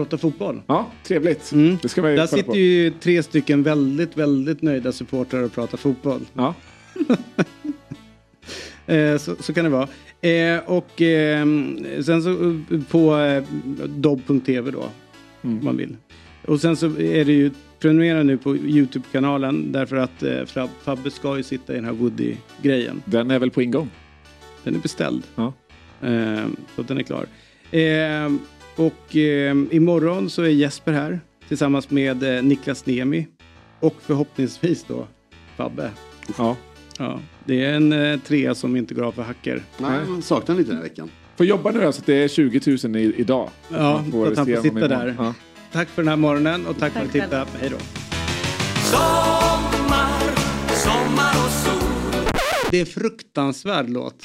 08 fotboll. Ja, trevligt. Mm. Det ska vi Där sitter på. ju tre stycken väldigt, väldigt nöjda supportrar och pratar fotboll. Ja. Eh, så, så kan det vara. Eh, och eh, sen så eh, på eh, dobb.tv då. Mm. Om man vill. Och sen så är det ju prenumerera nu på Youtube-kanalen därför att eh, Fab- Fabbe ska ju sitta i den här Woody-grejen. Den är väl på ingång? Den är beställd. Ja. Eh, så den är klar. Eh, och eh, imorgon så är Jesper här tillsammans med eh, Niklas Nemi. Och förhoppningsvis då Fabbe. Ja. Ja, det är en eh, trea som inte går av för hacker. Nej, man saknar lite den här veckan. Får jobba nu då, så att det är 20 000 i, idag. Ja, så att han får sitta där. Ja. Tack för den här morgonen och tack, för att du Tack tittade. Hej då. Sommar, sommar och sol. Det är fruktansvärd låt.